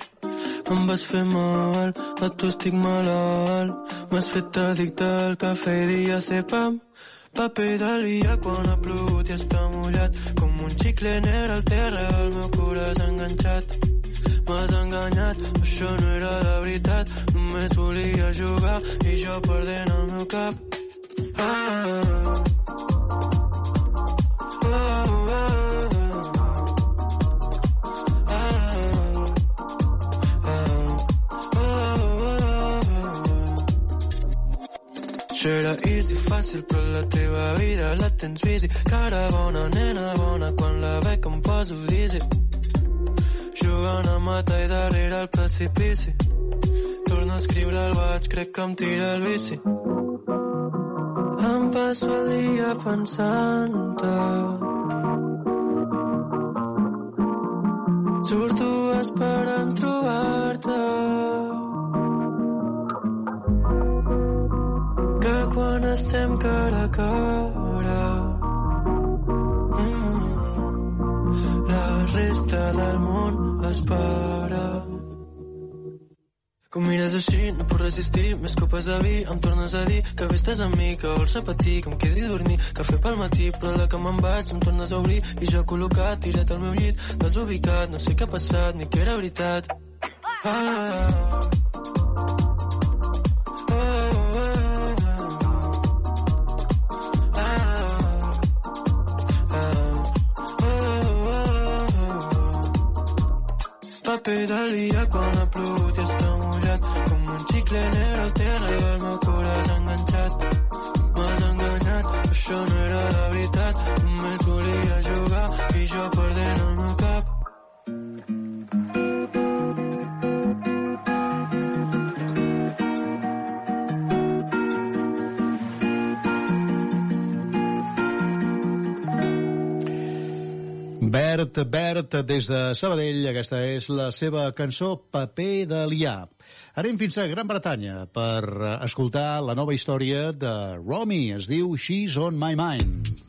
Em vas fer mal, a tu estic malalt, m'has fet addicte al cafè i dia cepam. Paper de lia quan ha plogut i està mullat, com un xicle negre al terra, el meu cor és enganxat. M'has enganyat, això no era la veritat, només volia jugar i jo perdent el meu cap. Era easy, fàcil, però la teva vida la tens busy. Cara bona, nena bona, quan la veig em poso dizzy. Jugant a matar i darrere el precipici. Torno a escriure el baix, crec que em tira el bici. Passo el dia pensant-te. Surto esperant trobar-te. Que quan estem cara a cara mm, la resta del món es Com mires així, no puc resistir, més copes de vi, em tornes a dir que bé estàs amb mi, que vols repetir, que em quedi a dormir, cafè pel matí, però de que me'n vaig em tornes a obrir, i jo col·locat, tirat al meu llit, desubicat, no sé què ha passat, ni que era veritat. Ah, paper de quan ha plogut i xicle negre i el meu cor enganxat m'has enganyat això no era la veritat només volia jugar i jo perdent Bert, Bert, des de Sabadell, aquesta és la seva cançó Paper de liar. Anem fins a Gran Bretanya per escoltar la nova història de Romy. Es diu She's on my mind.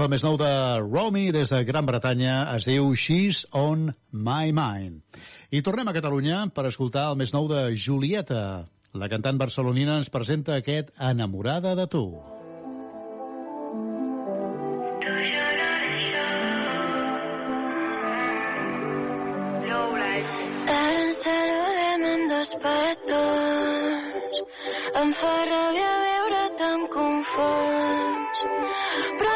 el més nou de Romy des de Gran Bretanya, es diu She's on my mind. I tornem a Catalunya per escoltar el més nou de Julieta. La cantant barcelonina ens presenta aquest Enamorada de tu. Tu Saludem amb dos petons Em fa ràbia veure't, em confons Però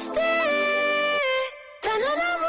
してたなら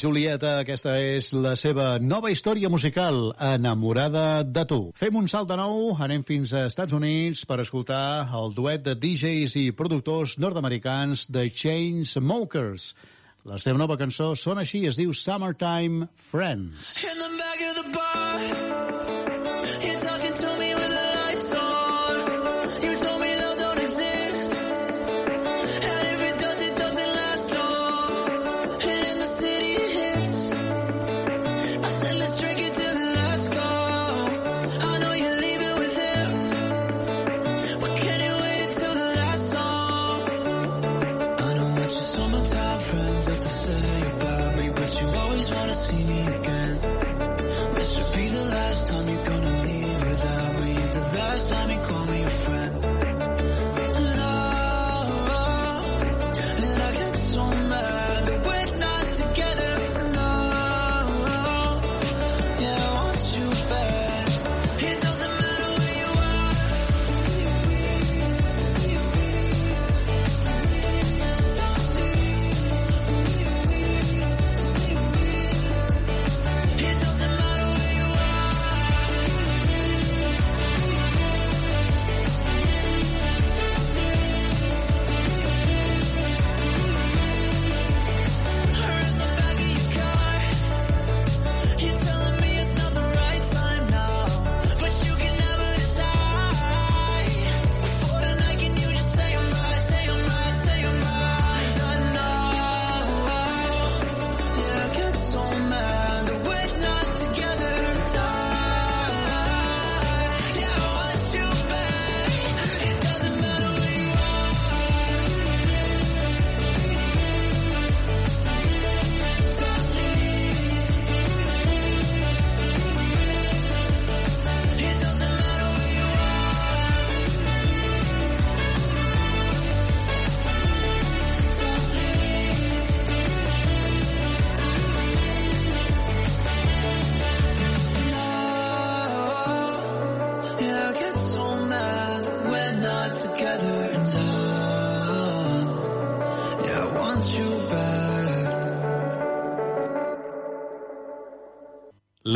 Julieta, aquesta és la seva nova història musical, Enamorada de tu. Fem un salt de nou, anem fins a Estats Units per escoltar el duet de DJs i productors nord-americans de Chainsmokers. La seva nova cançó sona així, es diu Summertime Friends. In the back of the bar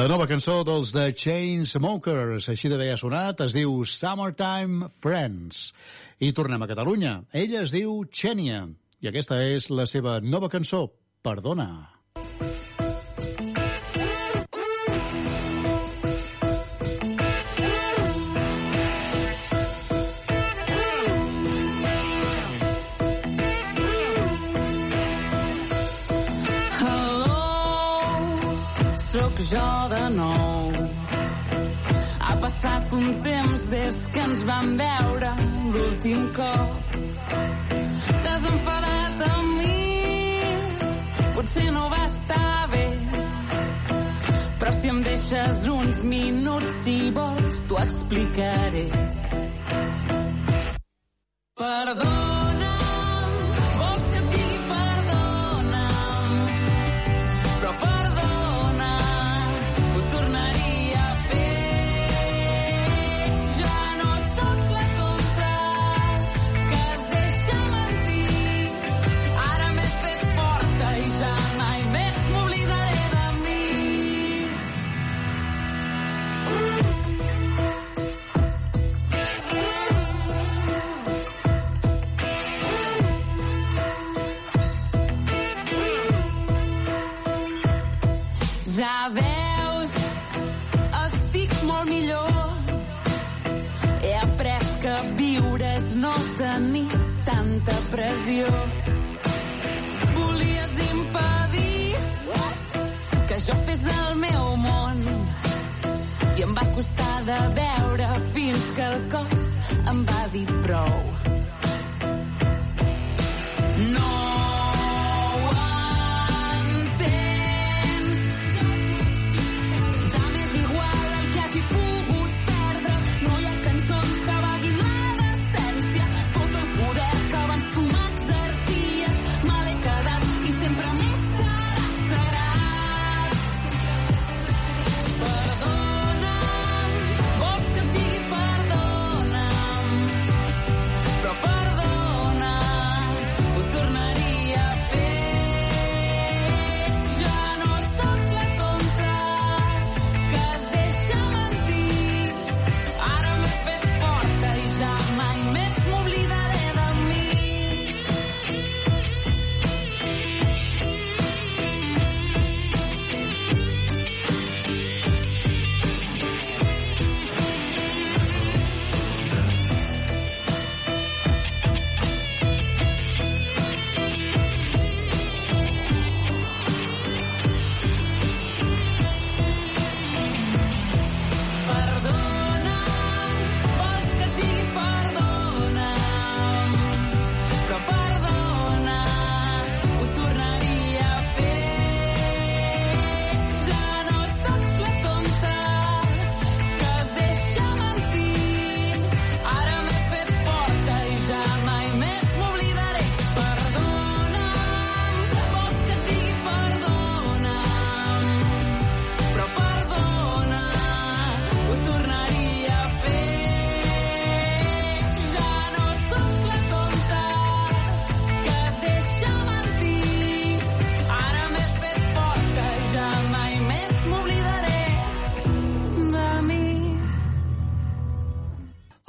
Nova cançó dels The Chainsmokers, així d'haver sonat, es diu Summertime Friends. I tornem a Catalunya. Ella es diu Xenia, i aquesta és la seva nova cançó, Perdona. Perdona. jo de nou. Ha passat un temps des que ens vam veure l'últim cop. T'has enfadat amb mi, potser no va estar bé. Però si em deixes uns minuts, si vols, t'ho explicaré.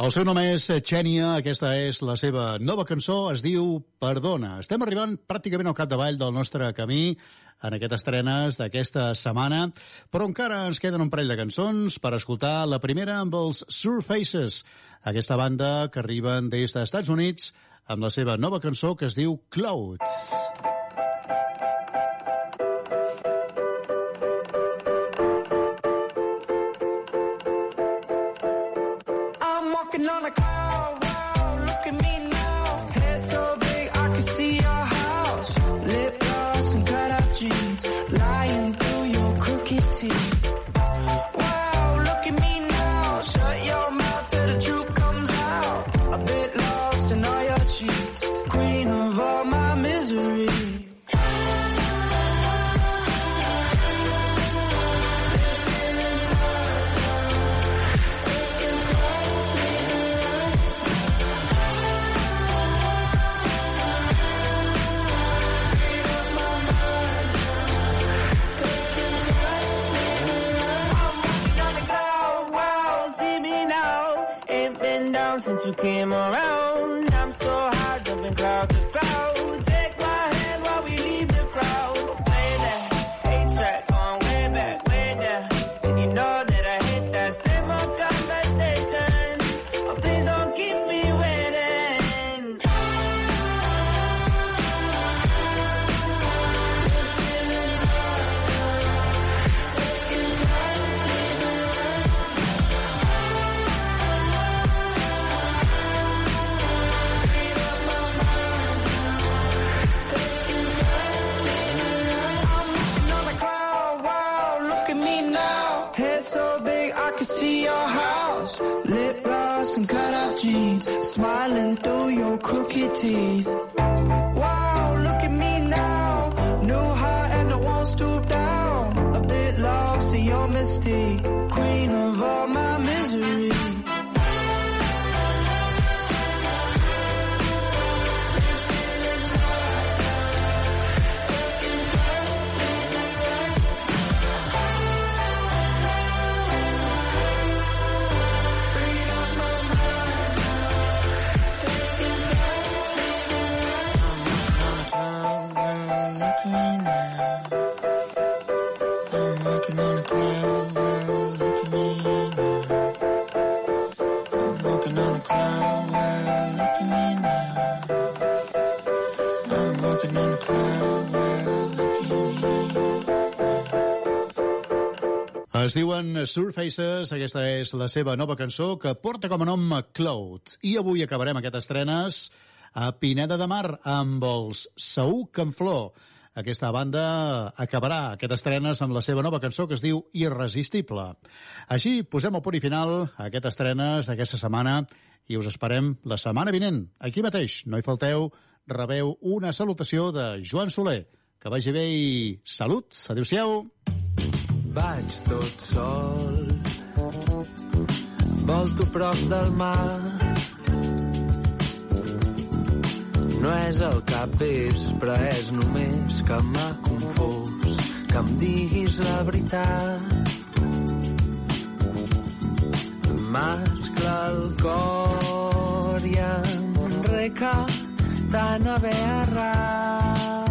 El seu nom és eh, Xènia, aquesta és la seva nova cançó, es diu Perdona. Estem arribant pràcticament al capdavall del nostre camí en aquestes estrenes d'aquesta setmana, però encara ens queden un parell de cançons per escoltar la primera amb els Surfaces, aquesta banda que arriben des dels Estats Units amb la seva nova cançó que es diu Clouds. Clouds. You. Came around. Smiling through your crooked teeth. Wow, look at me now. New high and I won't stoop down. A bit lost in your mystique, queen of all Es diuen Surfaces, aquesta és la seva nova cançó que porta com a nom Cloud. I avui acabarem aquest estrenes a Pineda de Mar amb els Saúc en Flor. Aquesta banda acabarà aquest estrenes amb la seva nova cançó que es diu Irresistible. Així posem el punt i final a aquest estrenes d'aquesta setmana i us esperem la setmana vinent. Aquí mateix, no hi falteu, rebeu una salutació de Joan Soler. Que vagi bé i salut. Adéu-siau. Vaig tot sol. Volto prop del mar. No és el capvespre, és només que m'ha confós. Que em diguis la veritat. Mascla el cor i em reca tan haver errat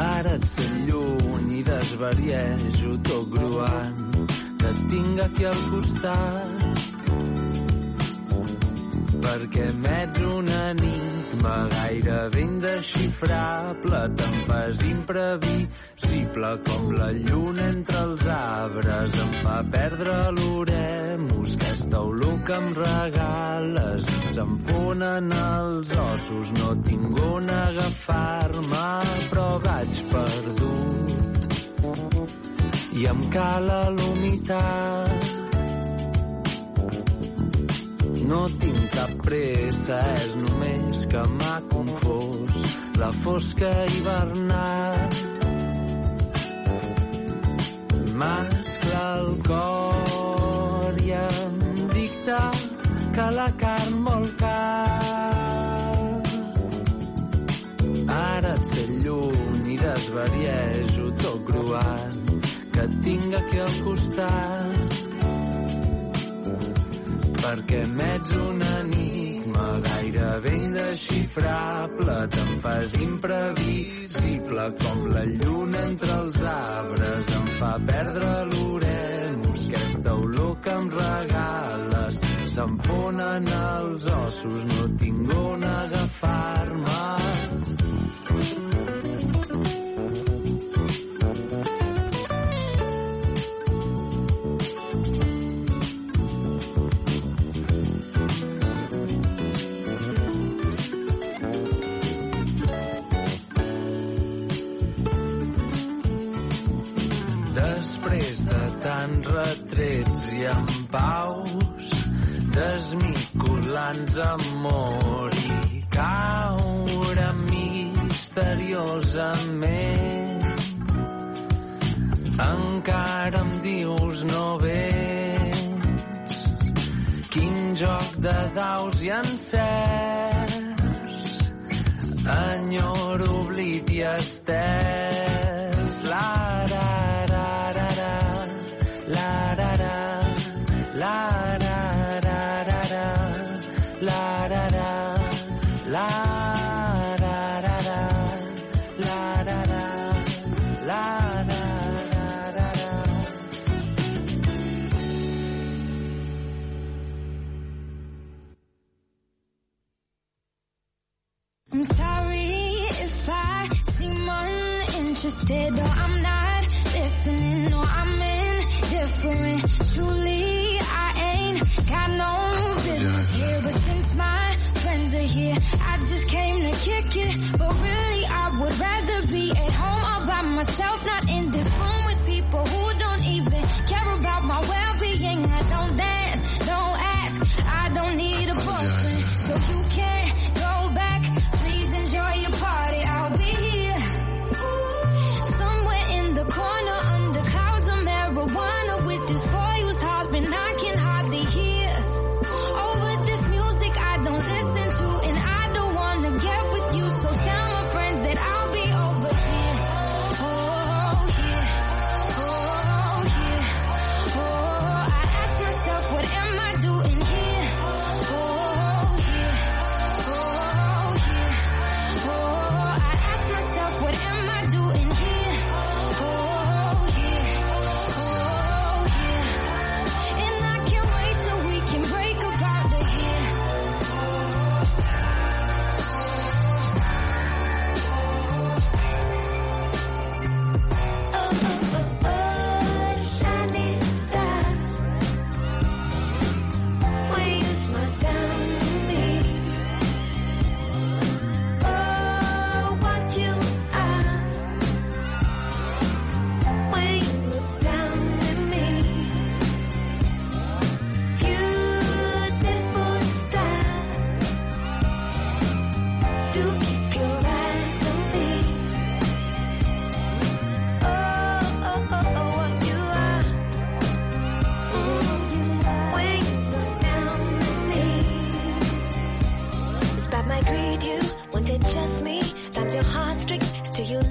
Ara et sent desvariejo tot gruant que et tinc aquí al costat. Perquè m'ets un enigma gairebé indesxifrable te'n fas imprevisible com la lluna entre els arbres em fa perdre l'oremus aquesta olor que em regales se'm fonen els ossos no tinc on agafar-me però vaig perdut i em cala l'humitat no tinc cap pressa, és només que m'ha confós la fosca hivernal. Mascla el cor i em dicta que la carn vol. Ara et sé lluny i desvariejo tot gruant tinc aquí al costat. Perquè m'ets un enigma gairebé indesxifrable. Te'n fas imprevisible com la lluna entre els arbres. Em fa perdre l'oremus aquesta olor que em regales. Se'm fonen els ossos no tinc on agafar-me Després de tants retrets i en paus, desmicolants amor i caure misteriosament. Encara em dius no vens, quin joc de daus i encerts, enyoro oblit i estès, la da da, la da da da, la da da, la da da da da. I'm sorry if I seem uninterested or I'm not listening or I'm indifferent. Truly, I ain't got no is here, but since my friends are here, I just came to kick it. But really, I would rather be at home all by myself, not in this room with people who don't even care about my well-being. I don't dare.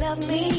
love me.